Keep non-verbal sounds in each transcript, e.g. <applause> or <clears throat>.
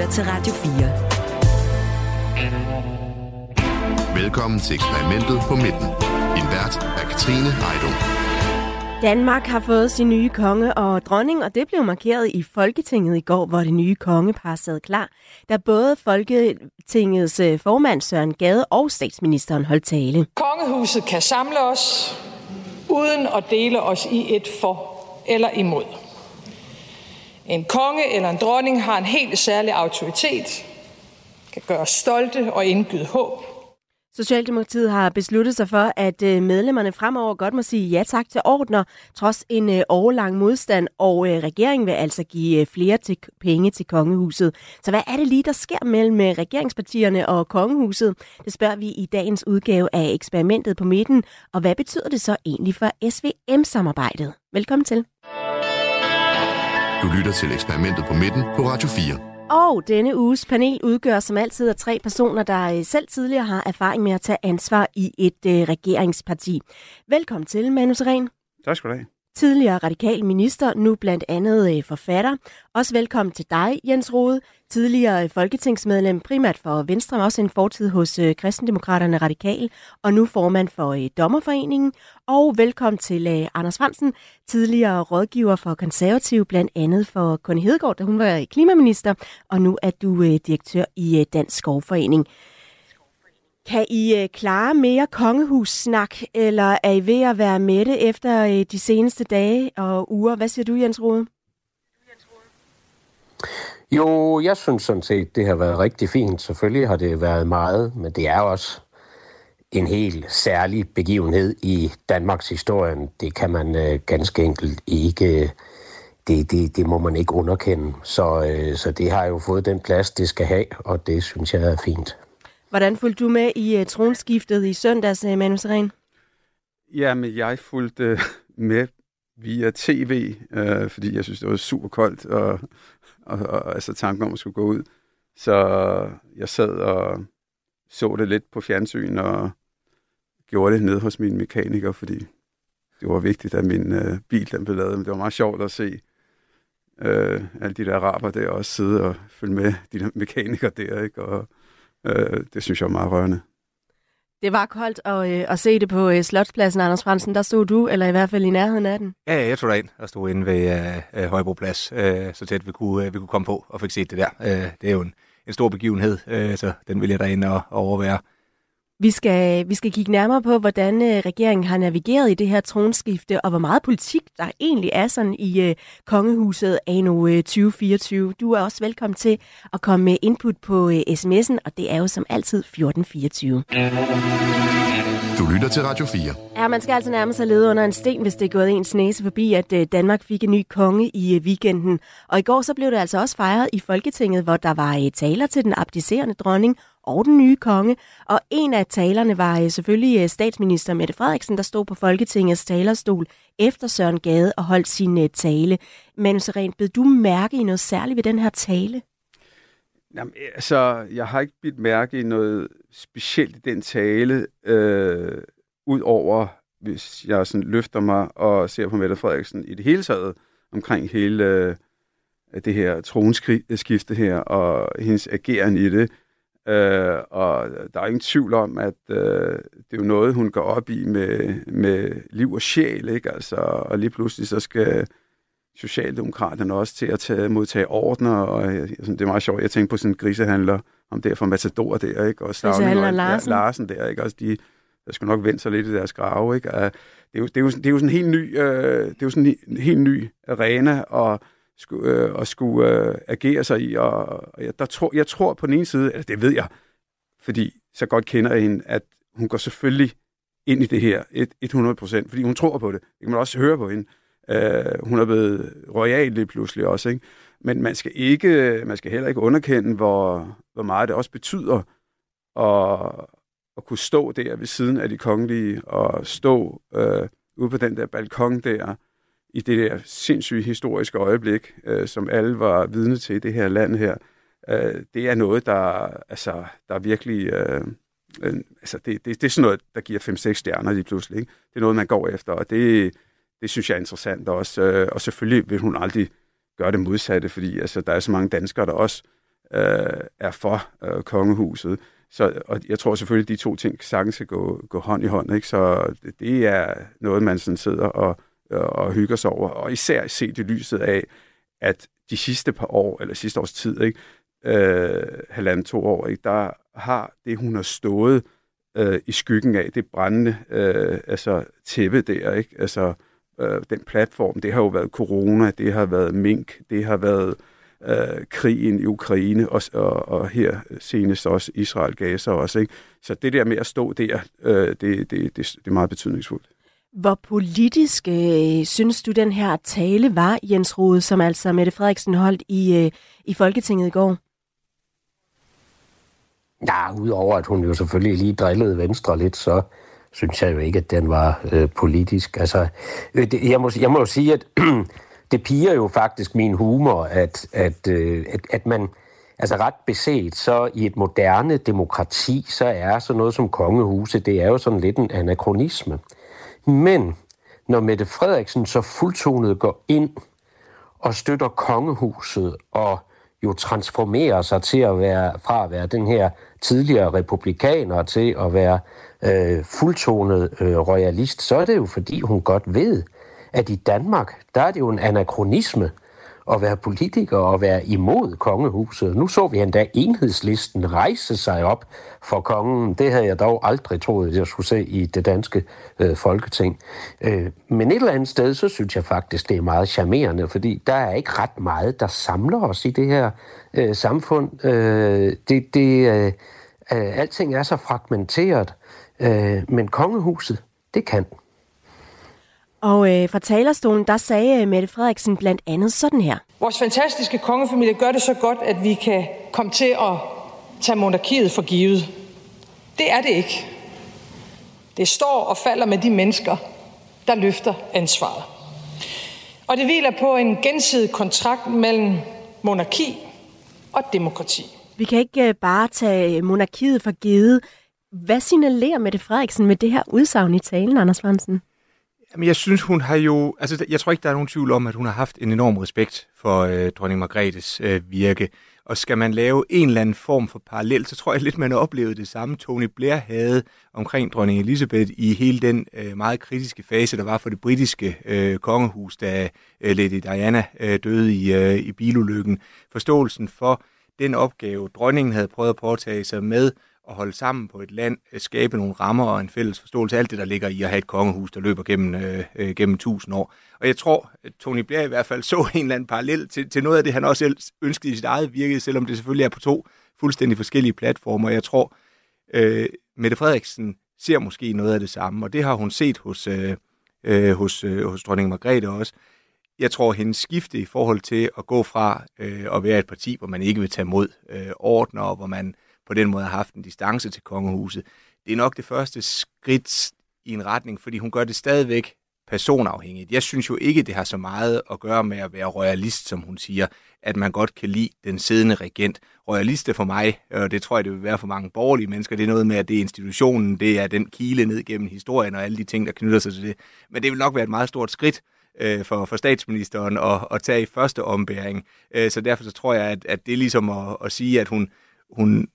lytter til Radio 4. Velkommen til eksperimentet på midten. En vært er Katrine Heidung. Danmark har fået sin nye konge og dronning, og det blev markeret i Folketinget i går, hvor det nye kongepar sad klar, da både Folketingets øh, formand Søren Gade og statsministeren holdt tale. Kongehuset kan samle os, uden at dele os i et for eller imod. En konge eller en dronning har en helt særlig autoritet, kan gøre os stolte og indgyde håb. Socialdemokratiet har besluttet sig for, at øh, medlemmerne fremover godt må sige ja tak til ordner, trods en øh, årlang modstand, og øh, regeringen vil altså give øh, flere til penge til kongehuset. Så hvad er det lige, der sker mellem regeringspartierne og kongehuset? Det spørger vi i dagens udgave af eksperimentet på midten, og hvad betyder det så egentlig for SVM-samarbejdet? Velkommen til. Du lytter til eksperimentet på midten på Radio 4. Og denne uges panel udgør som altid af tre personer, der øh, selv tidligere har erfaring med at tage ansvar i et øh, regeringsparti. Velkommen til, Manu Seren. Tak skal du have tidligere radikal minister, nu blandt andet øh, forfatter. Også velkommen til dig, Jens Rode, tidligere øh, folketingsmedlem, primært for Venstre, men også en fortid hos øh, Kristendemokraterne Radikal, og nu formand for Dommerforeningen. Og velkommen til Anders Fransen, tidligere rådgiver for konservativ, blandt andet for Connie Hedegaard, da hun var klimaminister, og nu er du direktør i Dansk Skovforening. Kan I øh, klare mere kongehussnak, eller er I ved at være med det efter øh, de seneste dage og uger? Hvad siger du, Jens Rode? Jo, jeg synes sådan set, det har været rigtig fint. Selvfølgelig har det været meget, men det er også en helt særlig begivenhed i Danmarks historie. Det kan man øh, ganske enkelt ikke, det, det, det må man ikke underkende. Så, øh, så det har jo fået den plads, det skal have, og det synes jeg er fint. Hvordan fulgte du med i uh, tronskiftet i søndags, uh, Manu Seren? Jamen, jeg fulgte uh, med via tv, uh, fordi jeg synes, det var super koldt, og, og, og altså tanken om at skulle gå ud. Så jeg sad og så det lidt på fjernsyn, og gjorde det ned hos min mekaniker, fordi det var vigtigt, at min uh, bil den blev lavet. Men det var meget sjovt at se uh, alle de der araber der også sidde og følge med de der mekanikere der, ikke? Og, Øh, det synes jeg er meget rørende. Det var koldt at, øh, at se det på øh, Slotspladsen, Anders Fransen. Der stod du, eller i hvert fald i nærheden af den. Ja, jeg tog ind og stod inde ved øh, øh, Højbroplads, øh, så tæt vi kunne, øh, vi kunne komme på og fik set det der. Øh, det er jo en, en stor begivenhed, øh, så den vil jeg ind og, og overvære. Vi skal, vi skal kigge nærmere på, hvordan øh, regeringen har navigeret i det her tronskifte, og hvor meget politik der egentlig er sådan i øh, kongehuset anno øh, 2024. Du er også velkommen til at komme med input på øh, sms'en, og det er jo som altid 1424. Du lytter til Radio 4. Ja, man skal altså nærmest have ledet under en sten, hvis det er gået ens næse forbi, at øh, Danmark fik en ny konge i øh, weekenden. Og i går så blev det altså også fejret i Folketinget, hvor der var øh, taler til den abdicerende dronning og den nye konge. Og en af talerne var øh, selvfølgelig øh, statsminister Mette Frederiksen, der stod på Folketingets talerstol efter Søren Gade og holdt sin øh, tale. Men Seren, bed du mærke i noget særligt ved den her tale? Jamen, altså, jeg har ikke bidt mærke i noget specielt i den tale, øh, ud over hvis jeg sådan løfter mig og ser på Mette Frederiksen i det hele taget, omkring hele øh, det her tronskifte her, og hendes ageren i det. Øh, og der er ingen tvivl om, at øh, det er jo noget, hun går op i med, med liv og sjæl, ikke? Altså, og lige pludselig så skal Socialdemokraterne også til at tage, modtage ordner, og jeg, det er meget sjovt. Jeg tænker på sådan en grisehandler, om det er fra Matador der, ikke? Og Stavning og Larsen. Ja, Larsen der, ikke? Altså, de, der skulle nok vente sig lidt i deres grave, ikke? Uh, det, er jo, det, er jo, det er jo sådan en helt ny, uh, det er jo sådan en helt ny arena, og skulle, øh, og skulle øh, agere sig i, og, og jeg, der tror, jeg tror på den ene side, eller det ved jeg, fordi så godt kender jeg hende, at hun går selvfølgelig ind i det her 100 procent, fordi hun tror på det. Det kan man også høre på hende. Øh, hun er blevet royal lige pludselig også, ikke? Men man skal, ikke, man skal heller ikke underkende, hvor, hvor meget det også betyder at, at kunne stå der ved siden af de kongelige og stå øh, ude på den der balkon der i det der sindssyge historiske øjeblik, øh, som alle var vidne til i det her land her. øh, det er noget, der, altså, der er virkelig... Øh, øh, altså det, det, det er sådan noget, der giver 5-6 stjerner lige pludselig. Ikke? Det er noget, man går efter, og det, det synes jeg er interessant også. Øh, og selvfølgelig vil hun aldrig gøre det modsatte, fordi altså, der er så mange danskere, der også øh, er for øh, kongehuset. Så, og jeg tror selvfølgelig, at de to ting sagtens skal gå, gå hånd i hånd. Ikke? Så det, det er noget, man sådan sidder og, Øh, og hygger sig over. Og især set i lyset af, at de sidste par år, eller sidste års tid, ikke? Øh, halvandet to år, ikke? der har det, hun har stået øh, i skyggen af, det brændende øh, altså tæppe der, ikke? Altså øh, den platform, det har jo været corona, det har været mink, det har været øh, krigen i Ukraine, og, og, og her senest også Israel-Gaza også. Ikke? Så det der med at stå der, øh, det, det, det, det er meget betydningsfuldt. Hvor politisk øh, synes du, den her tale var, Jens Rode, som altså Mette Frederiksen holdt i, øh, i Folketinget i går? Ja, udover at hun jo selvfølgelig lige drillede Venstre lidt, så synes jeg jo ikke, at den var øh, politisk. Altså, øh, det, jeg, må, jeg må jo sige, at <clears throat> det piger jo faktisk min humor, at, at, øh, at, at man, altså ret beset, så i et moderne demokrati, så er sådan noget som kongehuse, det er jo sådan lidt en anachronisme. Men når Mette Frederiksen så fuldtonet går ind og støtter kongehuset og jo transformerer sig til at være fra at være den her tidligere republikaner til at være øh, fuldtonet øh, royalist, så er det jo fordi hun godt ved, at i Danmark, der er det jo en anachronisme at være politiker og være imod kongehuset. Nu så vi endda enhedslisten rejse sig op for kongen. Det havde jeg dog aldrig troet, at jeg skulle se i det danske øh, folketing. Øh, men et eller andet sted, så synes jeg faktisk, det er meget charmerende, fordi der er ikke ret meget, der samler os i det her øh, samfund. Øh, det, det, øh, øh, alting er så fragmenteret, øh, men kongehuset, det kan. Og øh, fra talerstolen, der sagde øh, Mette Frederiksen blandt andet sådan her. Vores fantastiske kongefamilie gør det så godt, at vi kan komme til at tage monarkiet for givet. Det er det ikke. Det står og falder med de mennesker, der løfter ansvaret. Og det hviler på en gensidig kontrakt mellem monarki og demokrati. Vi kan ikke øh, bare tage monarkiet for givet. Hvad signalerer Mette Frederiksen med det her udsagn i talen, Anders Fransen? Jamen, jeg synes, hun har jo... Altså, jeg tror ikke, der er nogen tvivl om, at hun har haft en enorm respekt for øh, dronning Margrethes øh, virke. Og skal man lave en eller anden form for parallel, så tror jeg lidt, man har oplevet det samme, Tony Blair havde omkring dronning Elizabeth i hele den øh, meget kritiske fase, der var for det britiske øh, kongehus, da øh, Lady Diana øh, døde i, øh, i bilulykken. Forståelsen for den opgave, dronningen havde prøvet at påtage sig med at holde sammen på et land, øh, skabe nogle rammer og en fælles forståelse, alt det, der ligger i at have et kongehus, der løber gennem, øh, øh gennem tusind år. Og jeg tror, at Tony Blair i hvert fald <laughs> så en eller anden parallel til, til noget af det, han også ønskede i sit eget virke, selvom det selvfølgelig er på to fuldstændig forskellige platformer. Jeg tror, øh, Mette Frederiksen ser måske noget af det samme, og det har hun set hos, øh, øh, hos, øh, hos dronning Margrethe også. Jeg tror, hendes skifte i forhold til at gå fra øh, at være et parti, hvor man ikke vil tage mod øh, ordner, og hvor man øh, på den måde har haft en distance til kongehuset. Det er nok det første skridt i en retning, fordi hun gør det stadigvæk personafhængigt. Jeg synes jo ikke, det har så meget at gøre med at være royalist, som hun siger, at man godt kan lide den siddende regent. Royalist er for mig, og det tror jeg, det vil være for mange borgerlige mennesker, det er noget med, at det er institutionen, det er den kile ned gennem historien og alle de ting, der knytter sig til det. Men det vil nok være et meget stort skridt øh, for, for statsministeren at, at tage i første ombæring. Øh, så derfor så tror jeg, at, at det er ligesom at, at sige, at hun, hun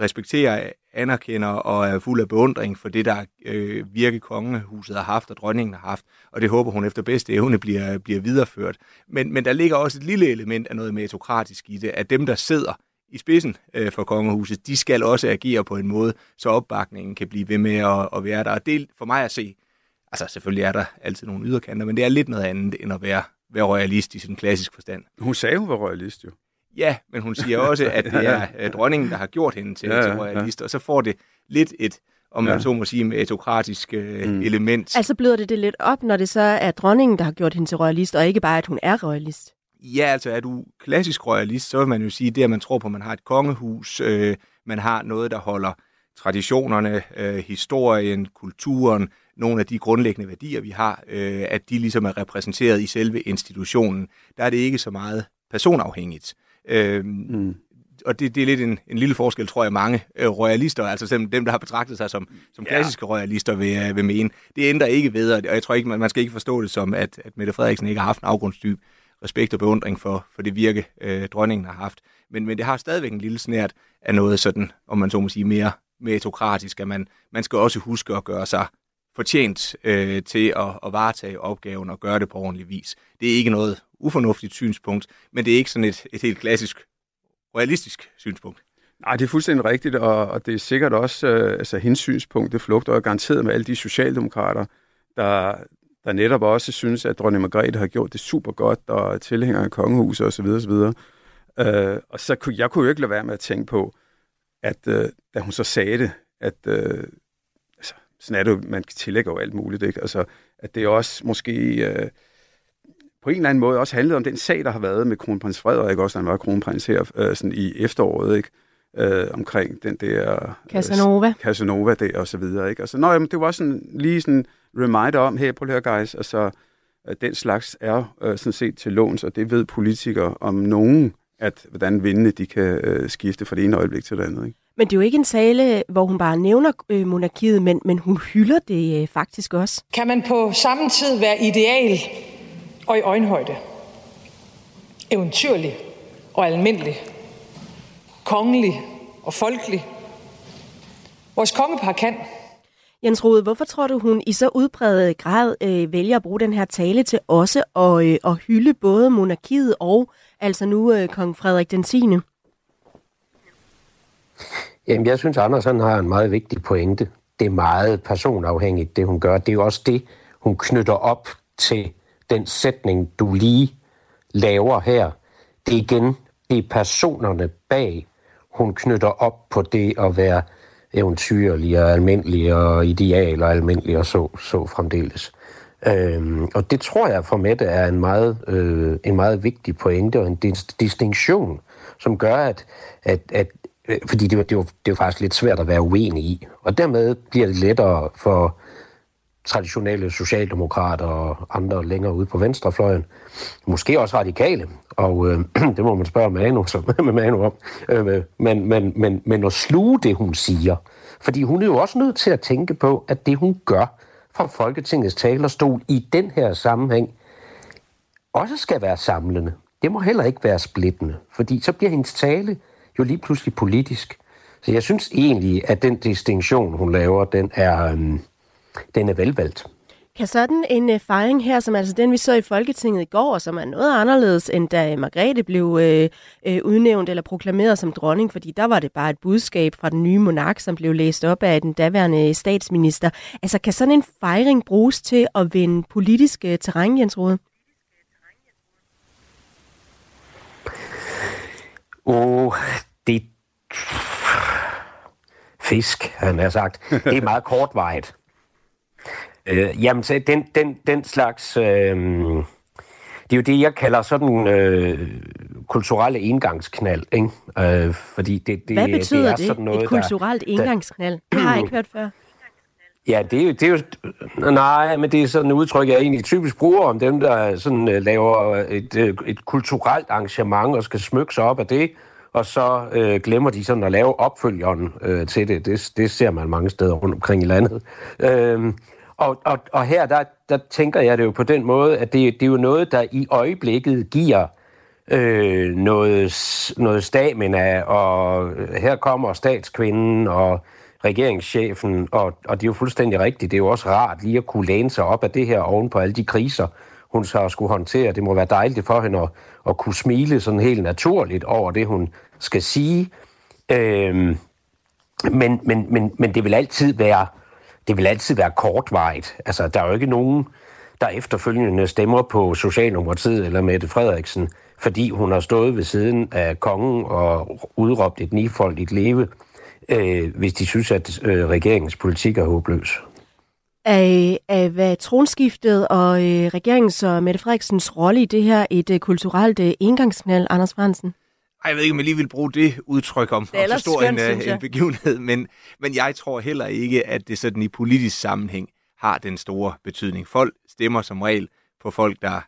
respekterer, anerkender og er fuld af beundring for det, der øh, virke kongehuset har haft og dronningen har haft, og det håber hun efter bedste evne bliver, bliver videreført. Men, men der ligger også et lille element af noget meritokratisk i det, at dem, der sidder i spidsen øh, for kongehuset, de skal også agere på en måde, så opbakningen kan blive ved med at, at være der. Og det for mig at se, altså selvfølgelig er der altid nogle yderkanter, men det er lidt noget andet end at være, være royalist i sådan klassisk forstand. Hun sagde, hun var royalist jo. Ja, men hun siger også, at det er <laughs> dronningen, der har gjort hende til, ja, til royalist, ja. og så får det lidt et, om man ja. så må sige, med etokratisk uh, mm. element. Altså bløder det det lidt op, når det så er dronningen, der har gjort hende til royalist, og ikke bare, at hun er royalist? Ja, altså er du klassisk royalist, så vil man jo sige, det at man tror på, at man har et kongehus, øh, man har noget, der holder traditionerne, øh, historien, kulturen, nogle af de grundlæggende værdier, vi har, øh, at de ligesom er repræsenteret i selve institutionen. Der er det ikke så meget personafhængigt. Øh, mm. Og det, det er lidt en, en lille forskel, tror jeg, mange øh, royalister, altså dem, dem, der har betragtet sig som, som klassiske ja. royalister, vil, øh, vil mene. Det ændrer ikke ved, og jeg tror ikke, man, man skal ikke forstå det som, at, at Mette Frederiksen ikke har haft en afgrundsdyb respekt og beundring for, for det virke, øh, dronningen har haft. Men, men det har stadigvæk en lille snært af noget sådan, om man så må sige, mere meritokratisk, at man, man skal også huske at gøre sig fortjent øh, til at, at varetage opgaven og gøre det på ordentlig vis. Det er ikke noget ufornuftigt synspunkt, men det er ikke sådan et, et helt klassisk realistisk synspunkt. Nej, det er fuldstændig rigtigt, og, og det er sikkert også, øh, altså hendes synspunkt, det flugter garanteret med alle de socialdemokrater, der, der netop også synes, at dronning Margrethe har gjort det super godt, og tilhængere tilhænger af kongehuset osv. osv. Øh, og så kunne jeg kunne jo ikke lade være med at tænke på, at øh, da hun så sagde det, at øh, sådan er det jo, man tillægger jo alt muligt, ikke? Altså, at det også måske øh, på en eller anden måde også handlede om den sag, der har været med kronprins Frederik, også når han var kronprins her øh, sådan i efteråret, ikke? øh, omkring den der... Casanova. Øh, Casanova der og så videre, ikke? Altså, nå, jamen, det var sådan lige sådan reminder om, her på her guys, altså, at den slags er øh, sådan set til låns, og det ved politikere om nogen, at hvordan vindene de kan øh, skifte fra det ene øjeblik til det andet, ikke? Men det er jo ikke en tale, hvor hun bare nævner øh, monarkiet, men, men hun hylder det øh, faktisk også. Kan man på samme tid være ideal og i øjenhøjde? Eventyrlig og almindelig? kongelig og folkelig. Vores kongepar kan. Jens Rode, hvorfor tror du, hun i så udbredet grad øh, vælger at bruge den her tale til også at, øh, at hylde både monarkiet og altså nu øh, kong Frederik den 10. Jamen, jeg synes, Anders han har en meget vigtig pointe. Det er meget personafhængigt, det hun gør. Det er jo også det, hun knytter op til den sætning, du lige laver her. Det er igen, det er personerne bag hun knytter op på det at være eventyrlig og almindelig og ideal og almindelig og så, så fremdeles. Øhm, og det tror jeg for Mette er en meget, øh, en meget vigtig pointe og en distinktion, som gør, at, at, at Øh, fordi det, det, jo, det er faktisk lidt svært at være uenig i. Og dermed bliver det lettere for traditionelle socialdemokrater og andre længere ude på venstrefløjen. Måske også radikale, og øh, <clears throat> det må man spørge Manu, så, <laughs> med Manu om. Øh, men, men, men, men at sluge det, hun siger. Fordi hun er jo også nødt til at tænke på, at det, hun gør fra Folketingets talerstol i den her sammenhæng, også skal være samlende. Det må heller ikke være splittende, fordi så bliver hendes tale jo lige pludselig politisk. Så jeg synes egentlig, at den distinktion, hun laver, den er... Øh, den er velvalgt. Kan sådan en uh, fejring her, som altså den vi så i Folketinget i går, som er noget anderledes end da Margrethe blev uh, uh, udnævnt eller proklameret som dronning, fordi der var det bare et budskab fra den nye monark, som blev læst op af den daværende statsminister. Altså kan sådan en fejring bruges til at vinde politisk uh, terræn, Jens Rode? Åh, det fisk, han har sagt. Det er meget kortvejet. <laughs> Øh, jamen, så den, den, den slags... Øh, det er jo det, jeg kalder sådan øh, kulturelle indgangsknald, ikke? Øh, fordi det, det, Hvad betyder det? Er det, sådan noget, et kulturelt der, indgangsknald? Det har jeg ikke hørt før. Ja, det er, jo, det er jo... Nej, men det er sådan et udtryk, jeg egentlig typisk bruger om dem, der sådan uh, laver et, uh, et kulturelt arrangement og skal smykke sig op af det, og så øh, glemmer de sådan at lave opfølgeren øh, til det. det. Det ser man mange steder rundt omkring i landet. Øh, og, og, og her, der, der tænker jeg det jo på den måde, at det, det er jo noget, der i øjeblikket giver øh, noget, noget stamina, og øh, her kommer statskvinden og regeringschefen, og, og det er jo fuldstændig rigtigt. Det er jo også rart lige at kunne læne sig op af det her oven på alle de kriser, hun så skulle håndtere. Det må være dejligt for hende at, at kunne smile sådan helt naturligt over det, hun skal sige. Øhm, men, men, men, men det vil altid være det vil altid være kortvarigt. Altså, der er jo ikke nogen, der efterfølgende stemmer på Socialdemokratiet eller Mette Frederiksen, fordi hun har stået ved siden af kongen og udråbt et nifoldigt leve, øh, hvis de synes, at øh, regeringens politik er håbløs. Er, er hvad tronskiftet og øh, regeringens og Mette Frederiksens rolle i det her et øh, kulturelt øh, indgangsknald, Anders Fransen? Ej, jeg ved ikke, om jeg lige vil bruge det udtryk om, om så stor skønt, en, uh, en begivenhed, men, men jeg tror heller ikke, at det sådan i politisk sammenhæng har den store betydning. Folk stemmer som regel på folk, der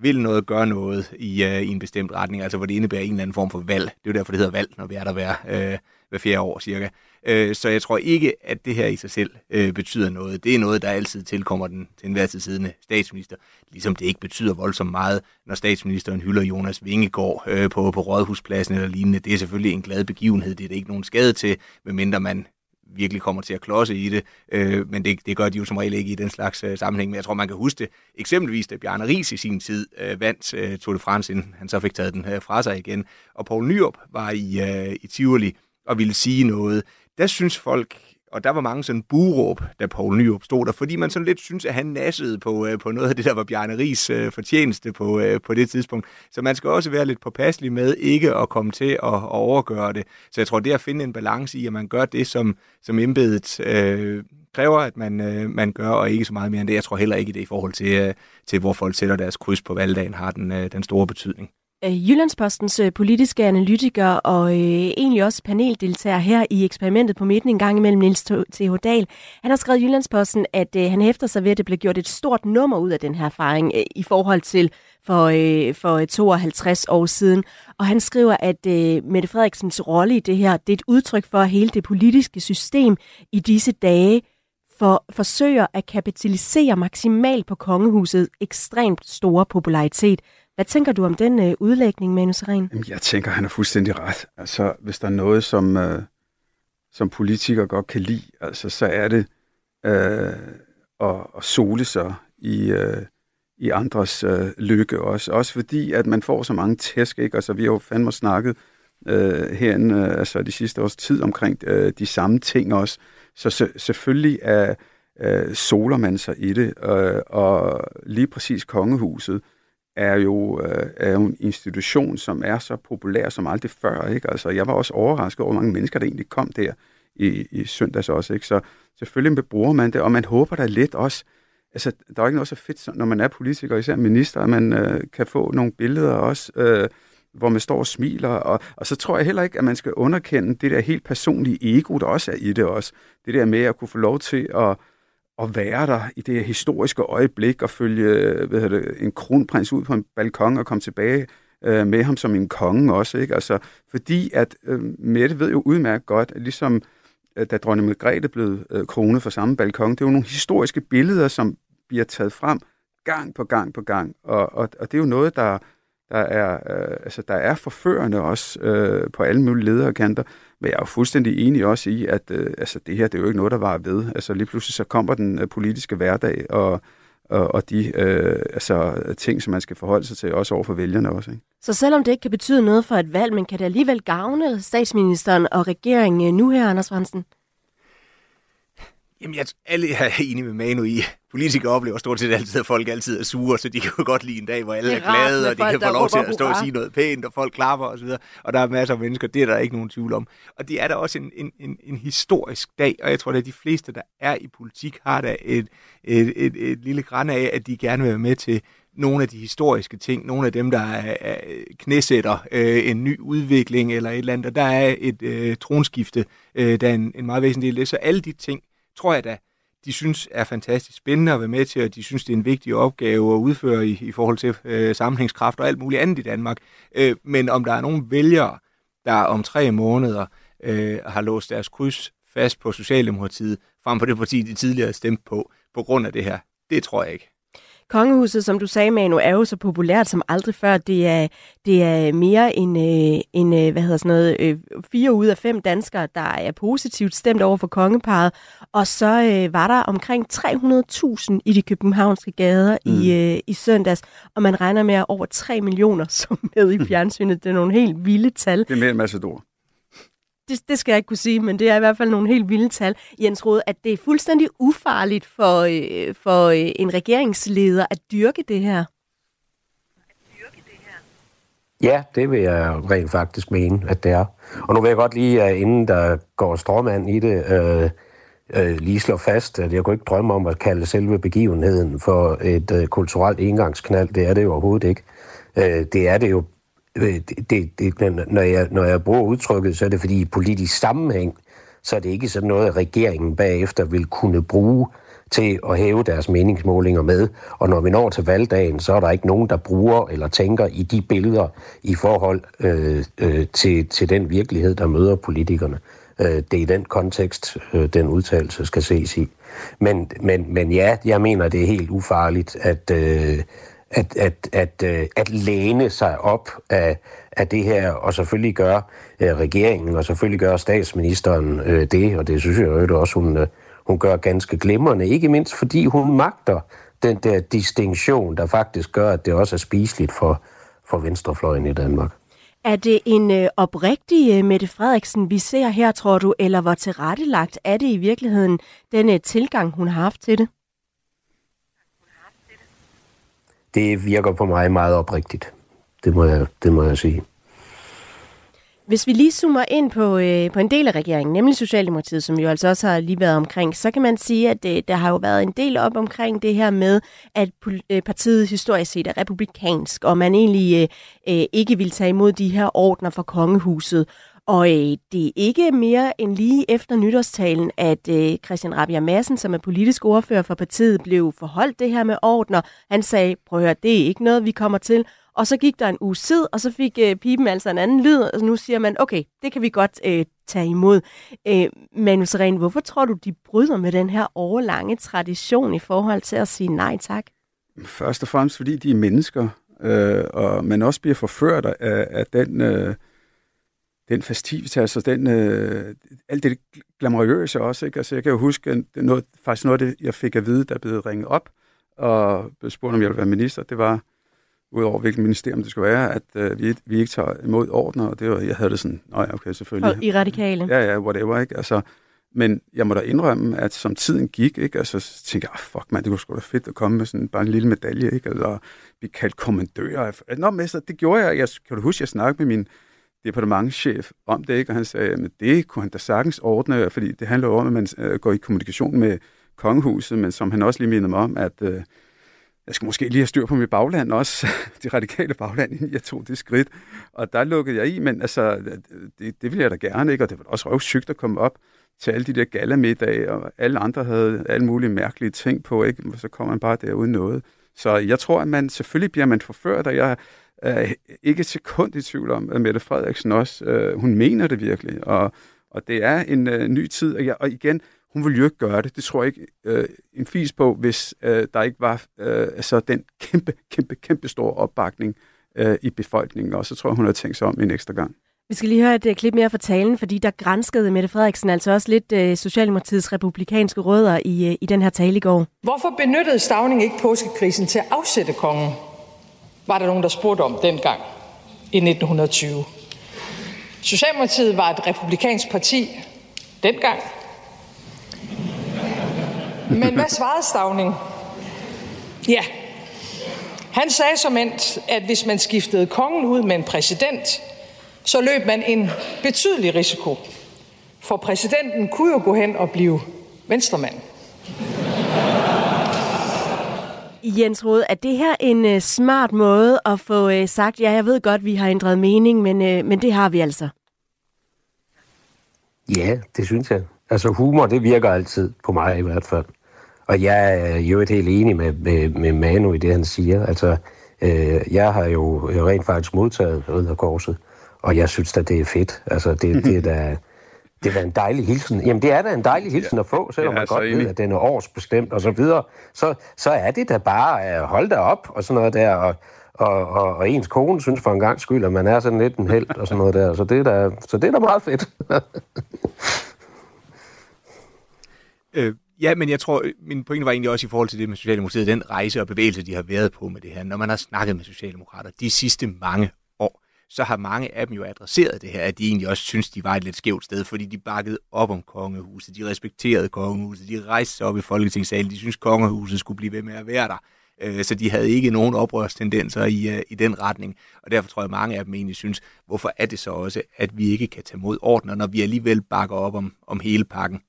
vil noget, gøre noget i, uh, i en bestemt retning, altså hvor det indebærer en eller anden form for valg. Det er jo derfor, det hedder valg, når vi er der hver, uh, hver fjerde år cirka. Uh, så jeg tror ikke, at det her i sig selv uh, betyder noget. Det er noget, der altid tilkommer den til enhver tid siddende statsminister, ligesom det ikke betyder voldsomt meget, når statsministeren hylder Jonas Vingegaard uh, på, på Rådhuspladsen eller lignende. Det er selvfølgelig en glad begivenhed, det er der ikke nogen skade til, medmindre man virkelig kommer til at klodse i det, øh, men det, det gør de jo som regel ikke i den slags øh, sammenhæng. Men jeg tror, man kan huske det. Eksempelvis, da Bjarne Ries i sin tid øh, vandt øh, Tour de France, inden han så fik taget den øh, fra sig igen, og Paul Nyrup var i, øh, i Tivoli og ville sige noget. Der synes folk, og der var mange sådan buråb, da Poul Nyrup stod der, fordi man sådan lidt synes, at han nassede på, øh, på noget af det, der var Bjarne Ries øh, fortjeneste på, øh, på det tidspunkt. Så man skal også være lidt påpasselig med ikke at komme til at, at overgøre det. Så jeg tror, det at finde en balance i, at man gør det, som, som embedet øh, kræver, at man, øh, man gør, og ikke så meget mere end det. Jeg tror heller ikke, det i forhold til, øh, til hvor folk sætter deres kryds på valgdagen, har den, øh, den store betydning. Jyllandspostens øh, politiske analytiker og øh, egentlig også paneldeltager her i eksperimentet på midten en gang imellem Niels T.H. Dahl. Han har skrevet i Jyllandsposten, at øh, han hæfter sig ved, at det blev gjort et stort nummer ud af den her erfaring øh, i forhold til for, øh, for øh, 52 år siden. Og han skriver, at øh, Mette Frederiksens rolle i det her, det er et udtryk for, at hele det politiske system i disse dage for, forsøger at kapitalisere maksimalt på kongehuset ekstremt store popularitet. Hvad tænker du om den øh, udlægning, Manu Seren? Jamen, jeg tænker, han har fuldstændig ret. Altså, hvis der er noget, som, øh, som politikere godt kan lide, altså, så er det øh, at, at sole sig i, øh, i andres øh, lykke også. Også fordi, at man får så mange tæsk, ikke? Altså, vi har jo fandme snakket øh, herinde, øh, altså de sidste års tid omkring øh, de samme ting også. Så se, selvfølgelig er, øh, soler man sig i det, øh, og lige præcis kongehuset, er jo, øh, er jo en institution, som er så populær som aldrig før. Ikke? Altså, jeg var også overrasket over, hvor mange mennesker, der egentlig kom der i, i søndags også. Ikke? Så selvfølgelig bruger man det, og man håber da lidt også, altså, der er ikke noget så fedt, når man er politiker, især minister, at man øh, kan få nogle billeder også, øh, hvor man står og smiler, og, og så tror jeg heller ikke, at man skal underkende det der helt personlige ego, der også er i det også. Det der med at kunne få lov til at at være der i det historiske øjeblik og følge hvad det, en kronprins ud på en balkon og komme tilbage øh, med ham som en konge også. Ikke? Altså, fordi at øh, Mette ved jo udmærket godt, at ligesom øh, da dronning Margrethe blev øh, kronet for samme balkon, det er jo nogle historiske billeder, som bliver taget frem gang på gang på gang. Og, og, og det er jo noget, der, der er, øh, altså, der er forførende også øh, på alle mulige lederkanter. Men jeg er jo fuldstændig enig også i, at øh, altså, det her det er jo ikke noget, der var ved. Altså lige pludselig så kommer den øh, politiske hverdag og, og, og de øh, altså, ting, som man skal forholde sig til, også over for vælgerne også. Ikke? Så selvom det ikke kan betyde noget for et valg, men kan det alligevel gavne statsministeren og regeringen øh, nu her, Anders Fransen? Jamen, jeg, alle er enige med Manu i. Politikere oplever stort set altid, at folk altid er sure, så de <laughs> kan jo godt lide en dag, hvor alle er, er glade, og de kan få lov til at stå og sige noget pænt, og folk klapper osv. Og der er masser af mennesker, det er der ikke nogen tvivl om. Og det er der også en, en, en, en historisk dag, og jeg tror, at de fleste, der er i politik, har da et, et, et, et lille græn af, at de gerne vil være med til nogle af de historiske ting, nogle af dem, der er, er knæsætter øh, en ny udvikling eller et eller andet, og der er et øh, tronskifte, øh, der er en, en meget væsentlig del af det. Så alle de ting, tror jeg da, de synes er fantastisk spændende at være med til, og de synes, det er en vigtig opgave at udføre i, i forhold til øh, sammenhængskraft og alt muligt andet i Danmark. Øh, men om der er nogle vælgere, der om tre måneder øh, har låst deres kryds fast på Socialdemokratiet, frem for det parti, de tidligere stemte på, på grund af det her, det tror jeg ikke. Kongehuset, som du sagde, Manu, er jo så populært som aldrig før. Det er, det er mere end, øh, end øh, hvad hedder sådan noget, øh, fire ud af fem danskere, der er positivt stemt over for kongeparet. Og så øh, var der omkring 300.000 i de københavnske gader mm. i, øh, i søndags, og man regner med, at over 3 millioner som med i <laughs> fjernsynet. Det er nogle helt vilde tal. Det er mere en masse ord det, det skal jeg ikke kunne sige, men det er i hvert fald nogle helt vilde tal. Jens Rode, at det er fuldstændig ufarligt for, øh, for øh, en regeringsleder at dyrke det her? Ja, det vil jeg rent faktisk mene, at det er. Og nu vil jeg godt lige, inden der går stråmand i det, øh, øh, lige slå fast, at jeg kunne ikke drømme om at kalde selve begivenheden for et øh, kulturelt engangsknald. Det er det jo overhovedet ikke. Øh, det er det jo det, det, det, når, jeg, når jeg bruger udtrykket, så er det fordi i politisk sammenhæng, så er det ikke sådan noget, at regeringen bagefter vil kunne bruge til at hæve deres meningsmålinger med. Og når vi når til valgdagen, så er der ikke nogen, der bruger eller tænker i de billeder i forhold øh, øh, til, til den virkelighed, der møder politikerne. Øh, det er i den kontekst, øh, den udtalelse skal ses i. Men, men, men ja, jeg mener, det er helt ufarligt at, øh, at, at, at, øh, at læne sig op af, af det her, og selvfølgelig gør øh, regeringen, og selvfølgelig gør statsministeren øh, det, og det synes jeg jo også, hun, øh, hun gør ganske glimrende, ikke mindst fordi hun magter den der distinktion, der faktisk gør, at det også er spiseligt for, for venstrefløjen i Danmark. Er det en øh, oprigtig øh, Mette Frederiksen, vi ser her, tror du, eller hvor tilrettelagt er det i virkeligheden, den øh, tilgang, hun har haft til det? Det virker på mig meget oprigtigt. Det må jeg, det må jeg sige. Hvis vi lige zoomer ind på, øh, på en del af regeringen, nemlig Socialdemokratiet, som jo altså også har lige været omkring, så kan man sige, at det, der har jo været en del op omkring det her med, at øh, partiet historisk set er republikansk, og man egentlig øh, øh ikke vil tage imod de her ordner fra kongehuset. Og øh, det er ikke mere end lige efter nytårstalen, at øh, Christian Rabia Madsen, som er politisk ordfører for partiet, blev forholdt det her med ordner. Han sagde, prøv at høre, det er ikke noget, vi kommer til. Og så gik der en uge tid, og så fik øh, pipen altså en anden lyd, og nu siger man, okay, det kan vi godt øh, tage imod. Øh, Manu Seren, hvorfor tror du, de bryder med den her overlange tradition i forhold til at sige nej tak? Først og fremmest, fordi de er mennesker, øh, og man også bliver forført af, af den... Øh, den festivitas altså den, øh, alt det glamourøse også. Ikke? Altså, jeg kan jo huske, at noget, faktisk noget af det, jeg fik at vide, der blev ringet op, og blev spurgt, om jeg ville være minister, det var, udover hvilket ministerium det skulle være, at øh, vi, vi ikke tager imod ordner, og det var, jeg havde det sådan, nej, okay, selvfølgelig. Og i radikale. Ja, ja, whatever, ikke? Altså, men jeg må da indrømme, at som tiden gik, ikke, altså, så tænkte jeg, oh, fuck man, det kunne sgu da fedt at komme med sådan bare en lille medalje, ikke? Eller blive kaldt kommandør. Nå, mester, det gjorde jeg. jeg kan du huske, jeg snakkede med min departementschef om det, ikke? og han sagde, at det kunne han da sagtens ordne, fordi det handler om, at man øh, går i kommunikation med kongehuset, men som han også lige mindede mig om, at øh, jeg skal måske lige have styr på mit bagland også, <laughs> det radikale bagland, inden jeg tog det skridt. Og der lukkede jeg i, men altså, det, det ville jeg da gerne, ikke? og det var også røvsygt at komme op til alle de der galamiddage, og alle andre havde alle mulige mærkelige ting på, ikke? så kommer man bare der uden noget. Så jeg tror, at man selvfølgelig bliver man forført, og jeg er ikke et sekund i tvivl om, at Mette Frederiksen også, øh, hun mener det virkelig, og, og det er en øh, ny tid, og, jeg, og igen, hun vil jo ikke gøre det. Det tror jeg ikke øh, en fis på, hvis øh, der ikke var øh, altså den kæmpe, kæmpe, kæmpe store opbakning øh, i befolkningen, og så tror jeg, hun har tænkt sig om en ekstra gang. Vi skal lige høre et uh, klip mere fra talen, fordi der grænskede Mette Frederiksen altså også lidt uh, Socialdemokratiets republikanske rødder i, uh, i den her tale i går. Hvorfor benyttede Stavning ikke påskekrisen til at afsætte kongen? Var der nogen, der spurgte om dengang i 1920. Socialdemokratiet var et republikansk parti dengang. Men hvad svarede Stavning? Ja, han sagde som endt, at hvis man skiftede kongen ud med en præsident, så løb man en betydelig risiko. For præsidenten kunne jo gå hen og blive venstremand. Jens Rode, er det her en uh, smart måde at få uh, sagt, ja, jeg ved godt, vi har ændret mening, men, uh, men det har vi altså? Ja, det synes jeg. Altså humor, det virker altid på mig i hvert fald. Og jeg er jo et helt enig med, med, med Manu i det, han siger. Altså, øh, jeg har jo rent faktisk modtaget Ridderkorset, og jeg synes at det er fedt. Altså, det, det er da <laughs> det er da en dejlig hilsen. Jamen, det er da en dejlig hilsen ja. at få, selvom man godt ved, at den er årsbestemt og så videre. Så, så er det da bare, uh, hold da op og sådan noget der, og, og, og, og ens kone synes for en gang skyld, at man er sådan lidt en held og sådan noget der. Så det er da, så det er da meget fedt. <laughs> øh, ja, men jeg tror, min pointe var egentlig også i forhold til det med Socialdemokratiet, den rejse og bevægelse, de har været på med det her. Når man har snakket med Socialdemokrater de sidste mange så har mange af dem jo adresseret det her, at de egentlig også synes, de var et lidt skævt sted, fordi de bakkede op om kongehuset, de respekterede kongehuset, de rejste sig op i Folketingssalen, de synes, kongehuset skulle blive ved med at være der. Øh, så de havde ikke nogen oprørstendenser i, øh, i den retning. Og derfor tror jeg, at mange af dem egentlig synes, hvorfor er det så også, at vi ikke kan tage mod ordner, når vi alligevel bakker op om, om hele pakken.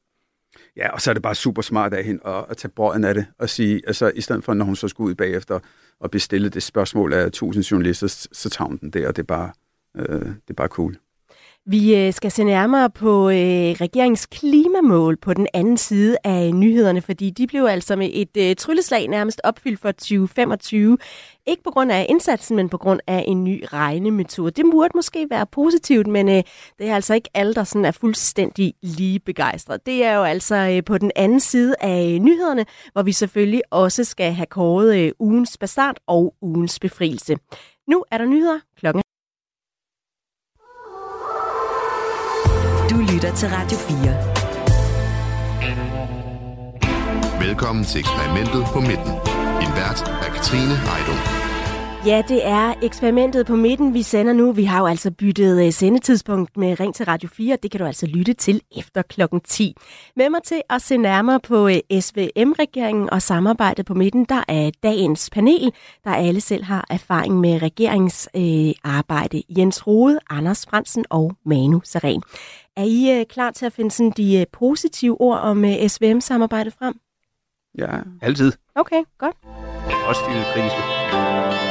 Ja, og så er det bare super smart af hende at, at tage brøden af det og sige, altså i stedet for, når hun så skulle ud bagefter og bestille det spørgsmål af tusind journalister, så tager hun den der, og det er bare, øh, det er bare cool. Vi øh, skal se nærmere på øh, regeringens klimamål på den anden side af øh, nyhederne, fordi de blev altså med et øh, trylleslag nærmest opfyldt for 2025. Ikke på grund af indsatsen, men på grund af en ny regnemetode. Det burde måske være positivt, men øh, det er altså ikke alle, der sådan er fuldstændig lige begejstret. Det er jo altså øh, på den anden side af øh, nyhederne, hvor vi selvfølgelig også skal have kåret øh, ugens bastard og ugens befrielse. Nu er der nyheder klokken lytter til Radio 4. Velkommen til eksperimentet på midten. En vært er Katrine Heidung. Ja, det er eksperimentet på midten, vi sender nu. Vi har jo altså byttet uh, sendetidspunkt med Ring til Radio 4. Det kan du altså lytte til efter klokken 10. Med mig til at se nærmere på øh, SVM-regeringen og samarbejdet på midten, der er dagens panel, der alle selv har erfaring med regeringsarbejde. Uh, Jens Rode, Anders Fransen og Manu Saren. Er I uh, klar til at finde sådan de uh, positive ord om uh, SVM-samarbejdet frem? Ja. Altid. Okay, godt. Også de kritiske.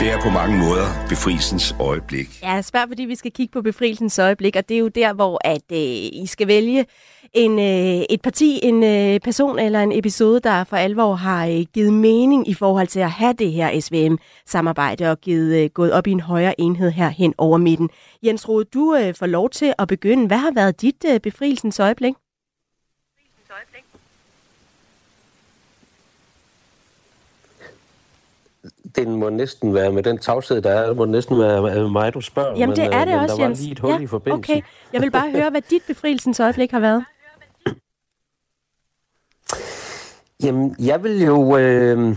Det er på mange måder befrielsens øjeblik. Ja, spørg, fordi vi skal kigge på befrielsens øjeblik, og det er jo der, hvor at øh, I skal vælge en, øh, et parti, en øh, person eller en episode, der for alvor har øh, givet mening i forhold til at have det her SVM-samarbejde og givet, øh, gået op i en højere enhed her hen over midten. Jens Rode, du øh, får lov til at begynde. Hvad har været dit øh, befrielsens øjeblik? Befrielsens øjeblik? Den må næsten være med den tavshed, der er, det må næsten være mig, du spørger. Jamen, det men, er det men også, der Jens. var lige et hul ja, i forbindelsen. Okay, jeg vil bare høre, hvad dit befrielsens øjeblik har været. <clears throat> Jamen, jeg vil jo... Øh,